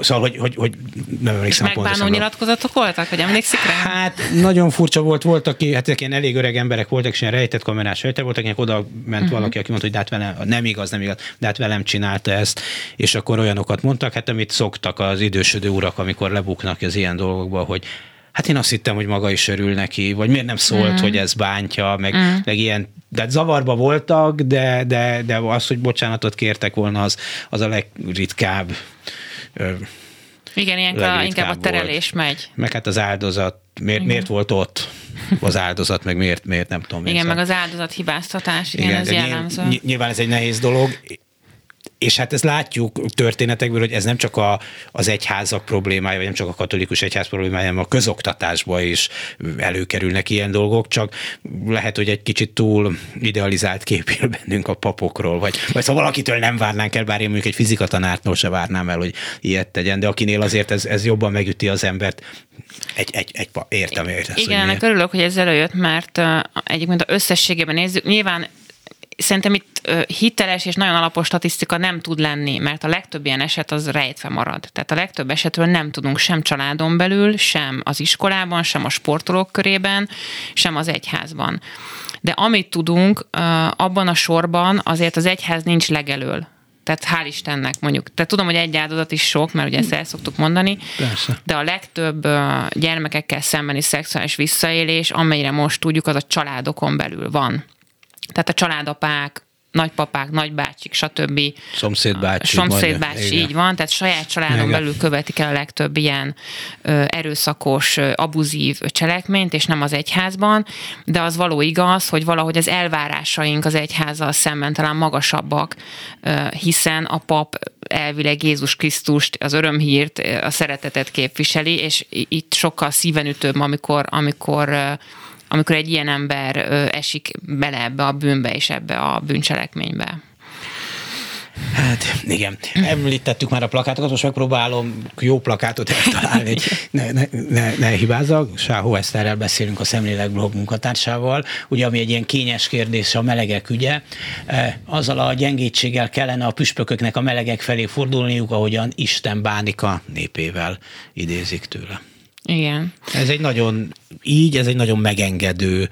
Szóval, hogy, hogy, hogy nem emlékszem és megbánó nyilatkozatok voltak, hogy emlékszik rá? Hát nagyon furcsa volt, voltak aki, hát ilyen elég öreg emberek voltak, és ilyen rejtett kamerás rejtett voltak, akik oda ment uh-huh. valaki, aki mondta, hogy de hát velem, nem igaz, nem igaz, de hát velem csinálta ezt, és akkor olyanokat mondtak, hát amit szoktak az idősödő urak, amikor lebuknak az ilyen dolgokba, hogy hát én azt hittem, hogy maga is örül neki, vagy miért nem szólt, mm. hogy ez bántja, meg, mm. meg ilyen, de hát zavarba voltak, de, de, de az, hogy bocsánatot kértek volna, az, az a legritkább igen, ilyenkor inkább a terelés volt. megy. Meg hát az áldozat, miért, miért volt ott az áldozat, meg miért, miért nem tudom. Igen, meg az áldozat hibáztatás, igen, igen ez jellemző. Nyilván ez egy nehéz dolog, és hát ezt látjuk történetekből, hogy ez nem csak a, az egyházak problémája, vagy nem csak a katolikus egyház problémája, hanem a közoktatásba is előkerülnek ilyen dolgok, csak lehet, hogy egy kicsit túl idealizált kép bennünk a papokról, vagy, vagy szóval valakitől nem várnánk el, bár én mondjuk egy fizikatanártól se várnám el, hogy ilyet tegyen, de akinél azért ez, ez jobban megüti az embert, egy, egy, egy értem, értem. Igen, ennek örülök, hogy ez előjött, mert egyébként a összességében nézzük, nyilván szerintem itt hiteles és nagyon alapos statisztika nem tud lenni, mert a legtöbb ilyen eset az rejtve marad. Tehát a legtöbb esetről nem tudunk sem családon belül, sem az iskolában, sem a sportolók körében, sem az egyházban. De amit tudunk, abban a sorban azért az egyház nincs legelől. Tehát hál' Istennek mondjuk. Tehát tudom, hogy egy áldozat is sok, mert ugye ezt el szoktuk mondani, Persze. de a legtöbb gyermekekkel szembeni szexuális visszaélés, amelyre most tudjuk, az a családokon belül van. Tehát a családapák, nagypapák, nagybácsik, stb. Szomszédbácsi. Szomszédbácsi, így van, tehát saját családon Igen. belül követik el a legtöbb ilyen ö, erőszakos, ö, abuzív cselekményt, és nem az egyházban, de az való igaz, hogy valahogy az elvárásaink az egyházzal szemben talán magasabbak, ö, hiszen a pap elvileg Jézus Krisztust, az örömhírt, a szeretetet képviseli, és itt sokkal szívenütőbb, amikor, amikor amikor egy ilyen ember esik bele ebbe a bűnbe és ebbe a bűncselekménybe. Hát igen, említettük már a plakátokat, most megpróbálom jó plakátot eltalálni, ne, ne, ne, ne hibázzak. Sáhó Eszterrel beszélünk a Szemlélek blog munkatársával, ugye ami egy ilyen kényes kérdés a melegek ügye. E, azzal a gyengétséggel kellene a püspököknek a melegek felé fordulniuk, ahogyan Isten bánik a népével, idézik tőle. Igen. Ez egy nagyon, így, ez egy nagyon megengedő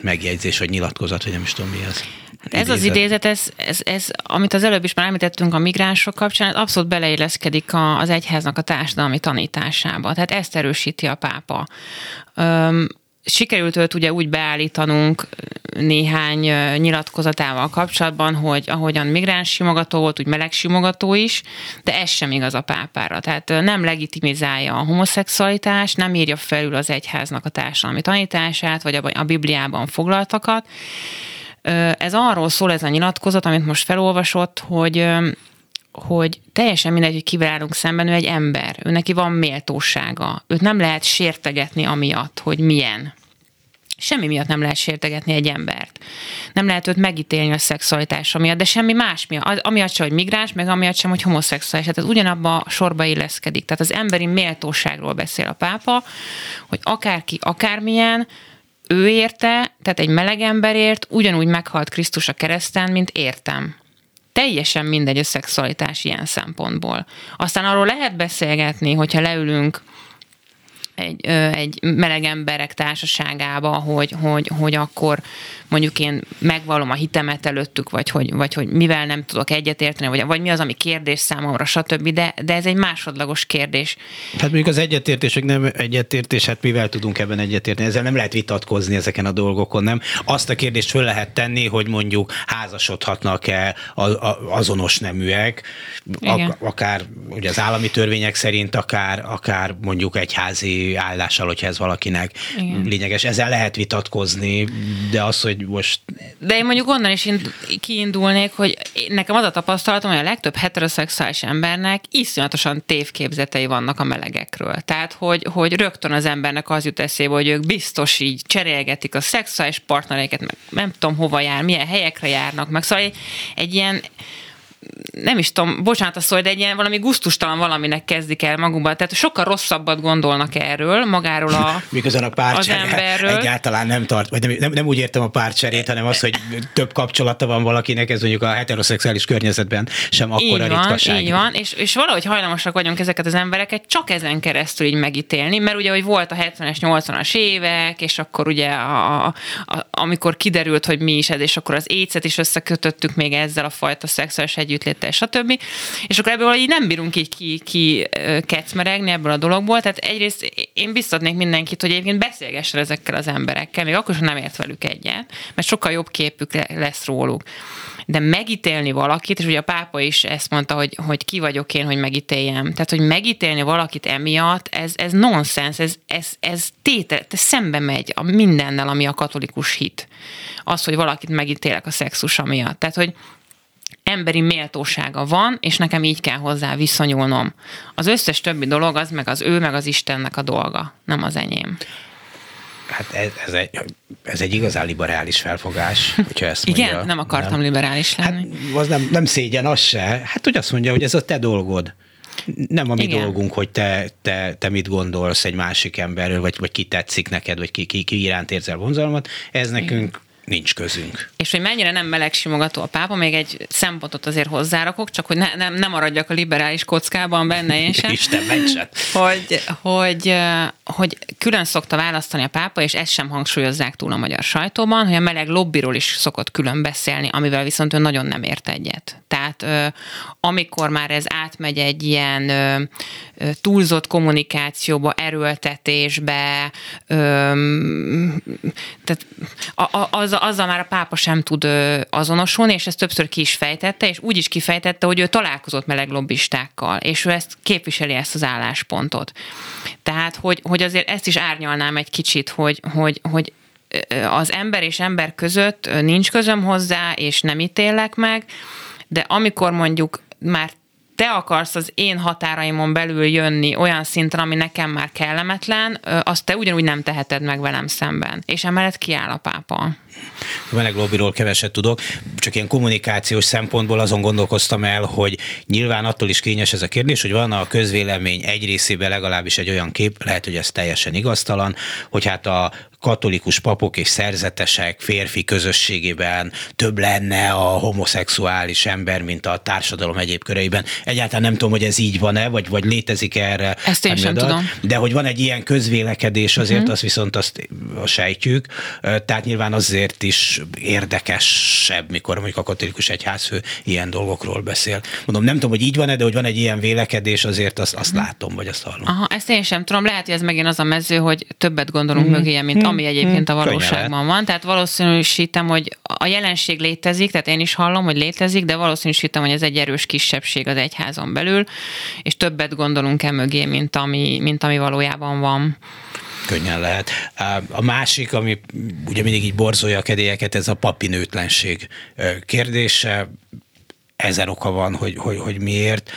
megjegyzés, vagy nyilatkozat, vagy nem is tudom mi ez. Hát ez az idézet, ez, ez, ez, amit az előbb is már említettünk a migránsok kapcsán, ez abszolút beleilleszkedik a, az egyháznak a társadalmi tanításába. Tehát ezt erősíti a pápa. Öm, sikerült őt ugye úgy beállítanunk néhány nyilatkozatával kapcsolatban, hogy ahogyan migráns simogató volt, úgy meleg simogató is, de ez sem igaz a pápára. Tehát nem legitimizálja a homoszexualitást, nem írja felül az egyháznak a társadalmi tanítását, vagy a Bibliában foglaltakat. Ez arról szól ez a nyilatkozat, amit most felolvasott, hogy hogy teljesen mindegy, hogy kivel állunk szemben, ő egy ember, ő neki van méltósága, őt nem lehet sértegetni amiatt, hogy milyen. Semmi miatt nem lehet sértegetni egy embert. Nem lehet őt megítélni a szexualitása miatt, de semmi más miatt. Amiatt sem, hogy migráns, meg amiatt sem, hogy homoszexuális. Tehát ez ugyanabba a sorba illeszkedik. Tehát az emberi méltóságról beszél a pápa, hogy akárki, akármilyen, ő érte, tehát egy meleg emberért ugyanúgy meghalt Krisztus a kereszten, mint értem teljesen mindegy a szexualitás ilyen szempontból. Aztán arról lehet beszélgetni, hogyha leülünk egy, egy meleg emberek társaságába, hogy, hogy, hogy akkor mondjuk én megvalom a hitemet előttük, vagy hogy, vagy hogy mivel nem tudok egyetérteni, vagy, vagy mi az, ami kérdés számomra, stb. De, de ez egy másodlagos kérdés. Hát mondjuk az egyetértések nem egyetértés, hát mivel tudunk ebben egyetérteni? Ezzel nem lehet vitatkozni ezeken a dolgokon, nem? Azt a kérdést föl lehet tenni, hogy mondjuk házasodhatnak-e azonos neműek, ak- akár ugye az állami törvények szerint, akár, akár mondjuk egyházi vallási állással, hogyha ez valakinek Igen. lényeges. Ezzel lehet vitatkozni, de az, hogy most... De én mondjuk onnan is kiindulnék, hogy nekem az a tapasztalatom, hogy a legtöbb heteroszexuális embernek iszonyatosan tévképzetei vannak a melegekről. Tehát, hogy, hogy rögtön az embernek az jut eszébe, hogy ők biztos így cserélgetik a szexuális partnereiket, meg nem tudom hova jár, milyen helyekre járnak, meg szóval egy, egy ilyen nem is tudom, bocsánat a szó, de egy ilyen valami guztustalan valaminek kezdik el magukban. Tehát sokkal rosszabbat gondolnak erről, magáról a Miközben a párcseré egyáltalán nem tart, vagy nem, nem, nem, úgy értem a párcserét, hanem az, hogy több kapcsolata van valakinek, ez mondjuk a heteroszexuális környezetben sem akkora így van, ritkaság. Így van, és, és valahogy hajlamosak vagyunk ezeket az embereket csak ezen keresztül így megítélni, mert ugye, hogy volt a 70-es, 80-as évek, és akkor ugye a, a, a, amikor kiderült, hogy mi is ez, és akkor az écet is összekötöttük még ezzel a fajta szexuális együtt együttléttel, stb. És akkor ebből így nem bírunk így ki, ki kecmeregni ebből a dologból. Tehát egyrészt én biztatnék mindenkit, hogy egyébként beszélgessen ezekkel az emberekkel, még akkor sem nem ért velük egyet, mert sokkal jobb képük lesz róluk. De megítélni valakit, és ugye a pápa is ezt mondta, hogy, hogy ki vagyok én, hogy megítéljem. Tehát, hogy megítélni valakit emiatt, ez, ez nonsens, ez, ez, ez tétel, ez szembe megy a mindennel, ami a katolikus hit. Az, hogy valakit megítélek a szexusa miatt. Tehát, hogy emberi méltósága van, és nekem így kell hozzá viszonyulnom. Az összes többi dolog az meg az ő, meg az Istennek a dolga, nem az enyém. Hát ez, ez, egy, ez egy igazán liberális felfogás, hogyha ezt Igen, mondja. nem akartam nem. liberális lenni. Hát, az nem, nem szégyen az se. Hát hogy azt mondja, hogy ez a te dolgod. Nem a mi Igen. dolgunk, hogy te, te, te mit gondolsz egy másik emberről, vagy, vagy ki tetszik neked, vagy ki, ki, ki iránt érzel vonzalmat. Ez nekünk nincs közünk. És hogy mennyire nem melegsimogató a pápa, még egy szempontot azért hozzárakok, csak hogy ne, nem, nem maradjak a liberális kockában benne én sem. Isten meccset. hogy, hogy, hogy külön szokta választani a pápa, és ezt sem hangsúlyozzák túl a magyar sajtóban, hogy a meleg lobbiról is szokott külön beszélni, amivel viszont ő nagyon nem ért egyet. Tehát amikor már ez átmegy egy ilyen túlzott kommunikációba, erőltetésbe, tehát az azzal, azzal már a pápa sem tud azonosulni, és ezt többször ki is fejtette, és úgy is kifejtette, hogy ő találkozott meleg lobbistákkal, és ő ezt képviseli ezt az álláspontot. Tehát, hogy, hogy azért ezt is árnyalnám egy kicsit, hogy, hogy, hogy az ember és ember között nincs közöm hozzá, és nem ítélek meg, de amikor mondjuk már te akarsz az én határaimon belül jönni olyan szinten, ami nekem már kellemetlen, azt te ugyanúgy nem teheted meg velem szemben. És emellett kiáll a pápa. A meleg lobbyról keveset tudok, csak ilyen kommunikációs szempontból azon gondolkoztam el, hogy nyilván attól is kényes ez a kérdés, hogy van a közvélemény egy részében legalábbis egy olyan kép, lehet, hogy ez teljesen igaztalan, hogy hát a katolikus papok és szerzetesek férfi közösségében több lenne a homoszexuális ember, mint a társadalom egyéb köreiben. Egyáltalán nem tudom, hogy ez így van-e, vagy, vagy létezik erre. Ezt én sem tudom. De hogy van egy ilyen közvélekedés, azért uh-huh. azt viszont azt sejtjük. Tehát nyilván azért is érdekesebb, mikor mondjuk a katolikus egyházfő ilyen dolgokról beszél. Mondom, nem tudom, hogy így van-e, de hogy van egy ilyen vélekedés, azért azt, azt uh-huh. látom, vagy azt hallom. Aha, ezt én sem tudom. Lehet, hogy ez megint az a mező, hogy többet gondolunk uh-huh. mögé, mint uh-huh ami egyébként a valóságban van. Tehát valószínűsítem, hogy a jelenség létezik, tehát én is hallom, hogy létezik, de valószínűsítem, hogy ez egy erős kisebbség az egyházon belül, és többet gondolunk e mögé, mint ami, mint ami valójában van könnyen lehet. A másik, ami ugye mindig így borzolja a kedélyeket, ez a papinőtlenség kérdése. Ezer oka van, hogy, hogy, hogy miért.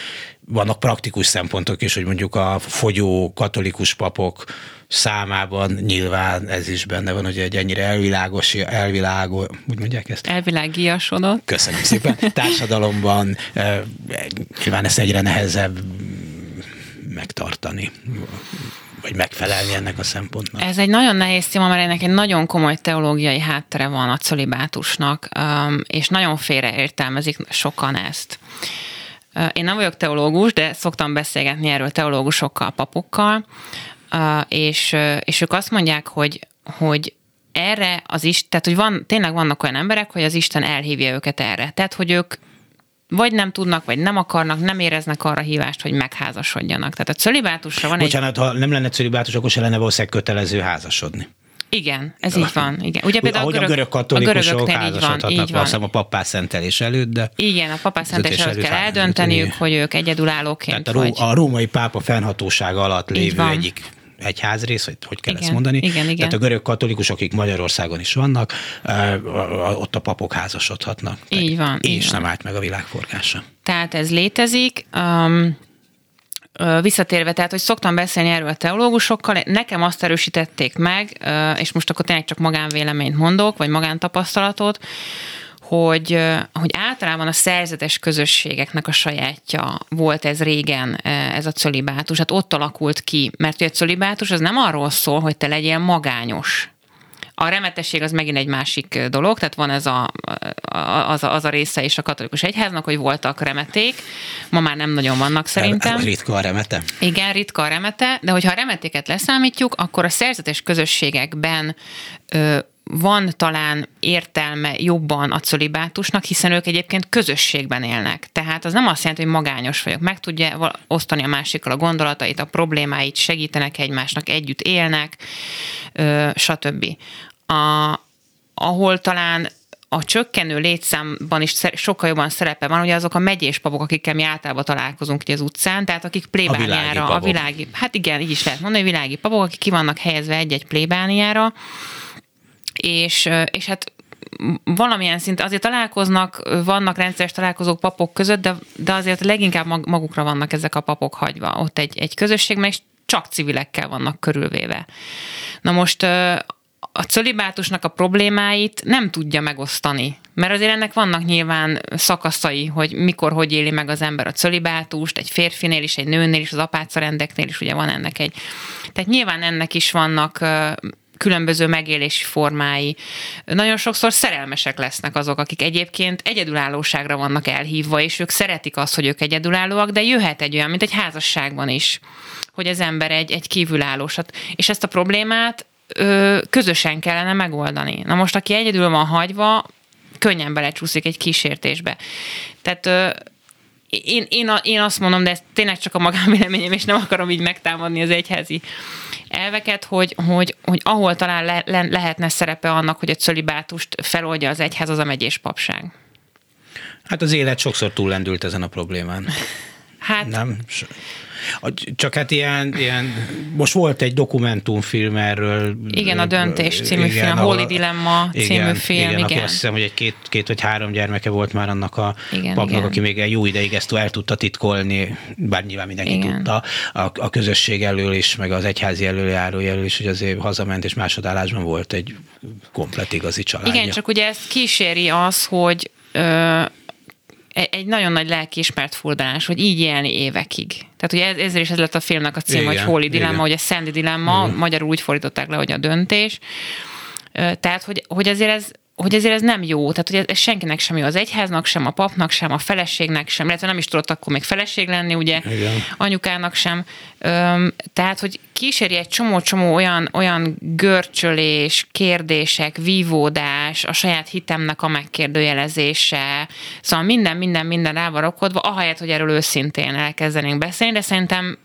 Vannak praktikus szempontok is, hogy mondjuk a fogyó katolikus papok számában nyilván ez is benne van, hogy egy ennyire elvilágos, elvilágos, úgy mondják ezt? Elvilágiasodott. Köszönöm szépen. Társadalomban nyilván ezt egyre nehezebb megtartani vagy megfelelni ennek a szempontnak? Ez egy nagyon nehéz téma, mert ennek egy nagyon komoly teológiai háttere van a colibátusnak, és nagyon félreértelmezik sokan ezt. Én nem vagyok teológus, de szoktam beszélgetni erről teológusokkal, papokkal, és, és ők azt mondják, hogy, hogy erre az is, tehát hogy van, tényleg vannak olyan emberek, hogy az Isten elhívja őket erre. Tehát, hogy ők vagy nem tudnak, vagy nem akarnak, nem éreznek arra hívást, hogy megházasodjanak. Tehát a cölibátusra van Bocsánat, egy... ha nem lenne cölibátus, akkor se lenne valószínűleg kötelező házasodni. Igen, ez így van. Igen. Ugye például Ahogy a görög, a görög katolikusok házasodhatnak valószínűleg a papás szentelés előtt, de... Igen, a papás szentelés előtt kell eldönteniük, hogy ők egyedülállóként Tehát a, vagy... a római pápa fennhatósága alatt lévő egyik egyházrész, vagy hogy kell Igen, ezt mondani. igen, igen. Tehát a görög katolikusok, akik Magyarországon is vannak, ott a papok házasodhatnak. Így van. És így nem van. állt meg a világforgása. Tehát ez létezik. Um, visszatérve, tehát, hogy szoktam beszélni erről a teológusokkal, nekem azt erősítették meg, és most akkor tényleg csak magánvéleményt mondok, vagy magántapasztalatot, hogy, hogy általában a szerzetes közösségeknek a sajátja volt ez régen, ez a cölibátus. Hát ott alakult ki, mert a cölibátus az nem arról szól, hogy te legyél magányos, a remetesség az megint egy másik dolog, tehát van ez a, az, a, az a része is a katolikus egyháznak, hogy voltak remeték, ma már nem nagyon vannak szerintem. Ritka a remete. Igen, ritka a remete, de hogyha a remetéket leszámítjuk, akkor a szerzetes közösségekben ö, van talán értelme jobban a cölibátusnak, hiszen ők egyébként közösségben élnek. Tehát az nem azt jelenti, hogy magányos vagyok. Meg tudja osztani a másikkal a gondolatait, a problémáit, segítenek egymásnak, együtt élnek, stb. A, ahol talán a csökkenő létszámban is sokkal jobban szerepe van, ugye azok a megyés papok, akikkel mi általában találkozunk ugye az utcán, tehát akik plébániára, a világi, a világi hát igen, így is lehet mondani, hogy világi papok, akik ki vannak helyezve egy-egy plébániára, és, és hát valamilyen szint azért találkoznak, vannak rendszeres találkozók papok között, de, de azért leginkább magukra vannak ezek a papok hagyva. Ott egy, egy közösségben, és csak civilekkel vannak körülvéve. Na most a cölibátusnak a problémáit nem tudja megosztani. Mert azért ennek vannak nyilván szakaszai, hogy mikor, hogy éli meg az ember a cölibátust, egy férfinél is, egy nőnél is, az apácarendeknél is ugye van ennek egy. Tehát nyilván ennek is vannak különböző megélési formái. Nagyon sokszor szerelmesek lesznek azok, akik egyébként egyedülállóságra vannak elhívva, és ők szeretik azt, hogy ők egyedülállóak, de jöhet egy olyan, mint egy házasságban is, hogy az ember egy, egy kívülállósat. És ezt a problémát ö, közösen kellene megoldani. Na most, aki egyedül van hagyva, könnyen belecsúszik egy kísértésbe. Tehát ö, én, én, én azt mondom, de ez tényleg csak a magánvéleményem, és nem akarom így megtámadni az egyházi elveket, hogy, hogy, hogy ahol talán le, le, lehetne szerepe annak, hogy a cölibátust feloldja az egyház, az a megyés papság. Hát az élet sokszor túllendült ezen a problémán. Hát, nem? Csak hát ilyen, ilyen, most volt egy dokumentumfilm erről. Igen, a Döntés című igen, film, a Holy Dilemma című igen, film, igen. igen. Azt hiszem, hogy egy két, két vagy három gyermeke volt már annak a igen, papnak, igen. aki még egy jó ideig ezt el tudta titkolni, bár nyilván mindenki igen. tudta, a, a közösség elől is, meg az egyházi előjáró elől is, hogy azért hazament, és másodállásban volt egy komplet igazi családja. Igen, csak ugye ezt kíséri az, hogy ö, egy nagyon nagy lelkiismert furdalás, hogy így élni évekig. Tehát ugye ezért is ez lett a filmnek a cím, hogy Holy Dilemma, hogy a Sandy Dilemma, igen. magyarul úgy fordították le, hogy a döntés. Tehát, hogy, hogy azért ez hogy ezért ez nem jó, tehát hogy ez senkinek sem jó, az egyháznak sem, a papnak sem, a feleségnek sem, illetve nem is tudott akkor még feleség lenni, ugye, Igen. anyukának sem. Öm, tehát, hogy kíséri egy csomó-csomó olyan, olyan görcsölés, kérdések, vívódás, a saját hitemnek a megkérdőjelezése, szóval minden, minden, minden rá van rakodva, ahelyett, hogy erről őszintén elkezdenénk beszélni, de szerintem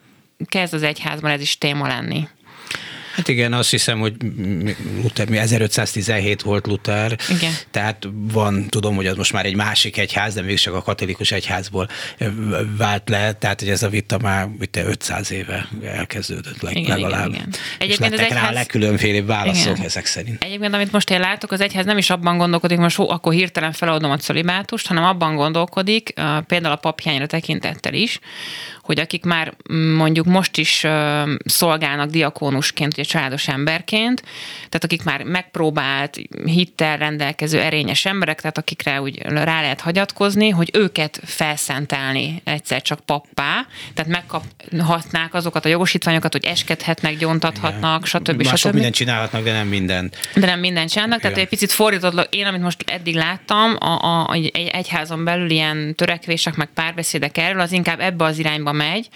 kezd az egyházban ez is téma lenni. Hát igen, azt hiszem, hogy Luther, 1517 volt Luther, igen. tehát van, tudom, hogy az most már egy másik egyház, de mégiscsak a katolikus egyházból vált le, tehát hogy ez a vita már itt 500 éve elkezdődött leg, igen, legalább. Igen, igen. Egyébként és az egyház... rá a legkülönfélébb válaszok igen. ezek szerint. Egyébként, amit most én látok, az egyház nem is abban gondolkodik, most hó, akkor hirtelen feladom a szolibátust, hanem abban gondolkodik, például a papjányra tekintettel is, hogy akik már mm, mondjuk most is szolgálnak diakónusként, ugye családos emberként, tehát akik már megpróbált, hittel rendelkező erényes emberek, tehát akikre úgy rá lehet hagyatkozni, hogy őket felszentelni egyszer csak pappá, tehát megkaphatnák azokat a jogosítványokat, hogy eskedhetnek, gyontathatnak, Igen. stb. Már sok mindent csinálhatnak, de nem minden. De nem mindent csinálnak, tehát egy picit fordított, én, amit most eddig láttam, a, a, egy egyházon belül ilyen törekvések, meg párbeszédek erről, az inkább ebbe az irányba megy,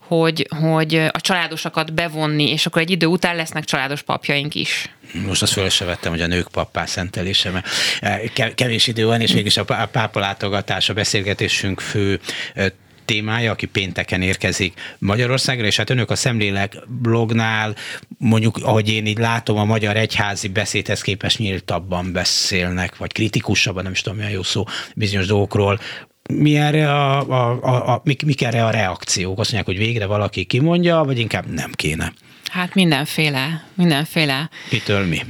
hogy, hogy a családosakat bevonni, és akkor egy idő után lesznek családos papjaink is. Most azt föl se vettem, hogy a nők pappá szentelése, mert eh, kevés idő van, és mégis a pápa látogatás a beszélgetésünk fő eh, témája, aki pénteken érkezik Magyarországra, és hát önök a Szemlélek blognál, mondjuk, ahogy én így látom, a magyar egyházi beszédhez képest nyíltabban beszélnek, vagy kritikusabban, nem is tudom, milyen jó szó, bizonyos dolgokról, mi erre a, a, a, a, mik, mik erre a reakciók? Azt mondják, hogy végre valaki kimondja, vagy inkább nem kéne? Hát mindenféle, mindenféle. Mitől mi?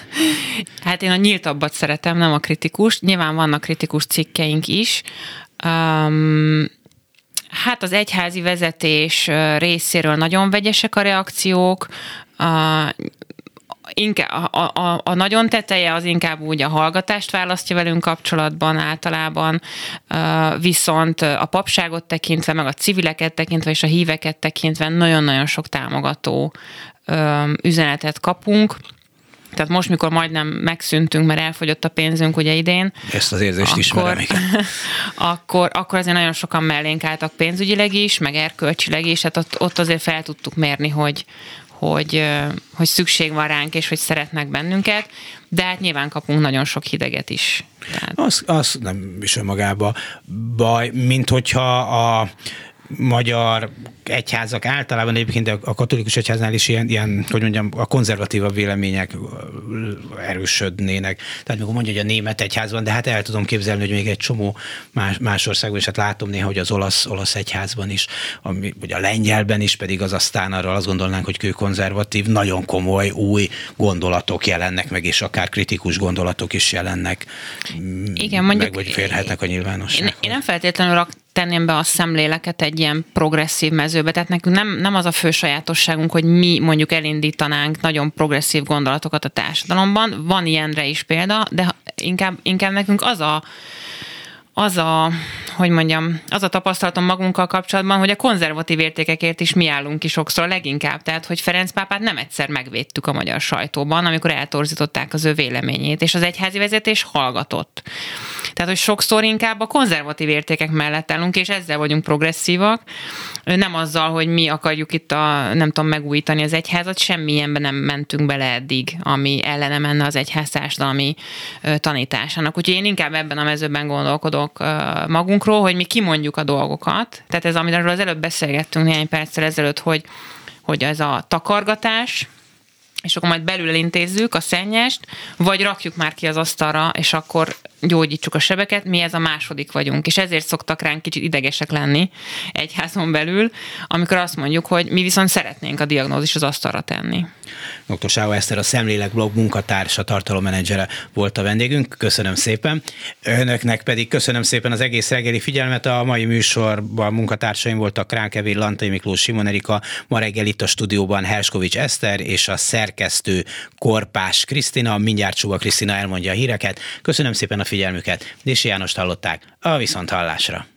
hát én a nyíltabbat szeretem, nem a kritikus. Nyilván vannak kritikus cikkeink is. Um, Hát az egyházi vezetés részéről nagyon vegyesek a reakciók, a, inkább, a, a, a nagyon teteje az inkább úgy a hallgatást választja velünk kapcsolatban általában, viszont a papságot tekintve, meg a civileket tekintve és a híveket tekintve nagyon-nagyon sok támogató üzenetet kapunk. Tehát most, mikor majdnem megszűntünk, mert elfogyott a pénzünk ugye idén. Ezt az érzést akkor, ismerem, akkor, akkor azért nagyon sokan mellénk álltak pénzügyileg is, meg erkölcsileg is, hát ott, ott azért fel tudtuk mérni, hogy, hogy, hogy szükség van ránk, és hogy szeretnek bennünket, de hát nyilván kapunk nagyon sok hideget is. Tehát... Az, az nem is önmagában baj, mint hogyha a magyar egyházak általában egyébként a katolikus egyháznál is ilyen, ilyen hogy mondjam, a konzervatívabb vélemények erősödnének. Tehát mikor mondja, hogy a német egyházban, de hát el tudom képzelni, hogy még egy csomó más, más országban is, hát látom néha, hogy az olasz, olasz egyházban is, ami, vagy a lengyelben is, pedig az aztán arra azt gondolnánk, hogy kő konzervatív, nagyon komoly új gondolatok jelennek meg, és akár kritikus gondolatok is jelennek Igen, mondjuk, meg, vagy férhetnek a nyilvánossághoz. Én, én nem feltétlenül tenném be a szemléleket egy ilyen progresszív mezőbe. Tehát nekünk nem, nem az a fő sajátosságunk, hogy mi mondjuk elindítanánk nagyon progresszív gondolatokat a társadalomban. Van ilyenre is példa, de inkább, inkább nekünk az a az a, hogy mondjam, az a tapasztalatom magunkkal kapcsolatban, hogy a konzervatív értékekért is mi állunk ki sokszor leginkább. Tehát, hogy Ferenc pápát nem egyszer megvédtük a magyar sajtóban, amikor eltorzították az ő véleményét, és az egyházi vezetés hallgatott. Tehát, hogy sokszor inkább a konzervatív értékek mellett állunk, és ezzel vagyunk progresszívak, nem azzal, hogy mi akarjuk itt a, nem tudom, megújítani az egyházat, semmilyenben nem mentünk bele eddig, ami ellene menne az egyház társadalmi tanításának. Úgyhogy én inkább ebben a mezőben gondolkodok magunkról, hogy mi kimondjuk a dolgokat. Tehát ez, amiről az előbb beszélgettünk néhány perccel ezelőtt, hogy, hogy ez a takargatás, és akkor majd belül elintézzük a szennyest, vagy rakjuk már ki az asztalra, és akkor gyógyítsuk a sebeket, mi ez a második vagyunk, és ezért szoktak ránk kicsit idegesek lenni egyházon belül, amikor azt mondjuk, hogy mi viszont szeretnénk a diagnózis az asztalra tenni. Dr. Sávó Eszter, a Szemlélek blog munkatársa, tartalommenedzsere volt a vendégünk. Köszönöm szépen. Önöknek pedig köszönöm szépen az egész reggeli figyelmet. A mai műsorban munkatársaim voltak Kránkevér, Lantai Miklós, Simon Erika, ma reggel itt a stúdióban Herskovics Eszter és a szerkesztő Korpás Krisztina. Mindjárt Csuga Krisztina elmondja a híreket. Köszönöm szépen a figyelmüket. Dési Jánost hallották a Viszonthallásra.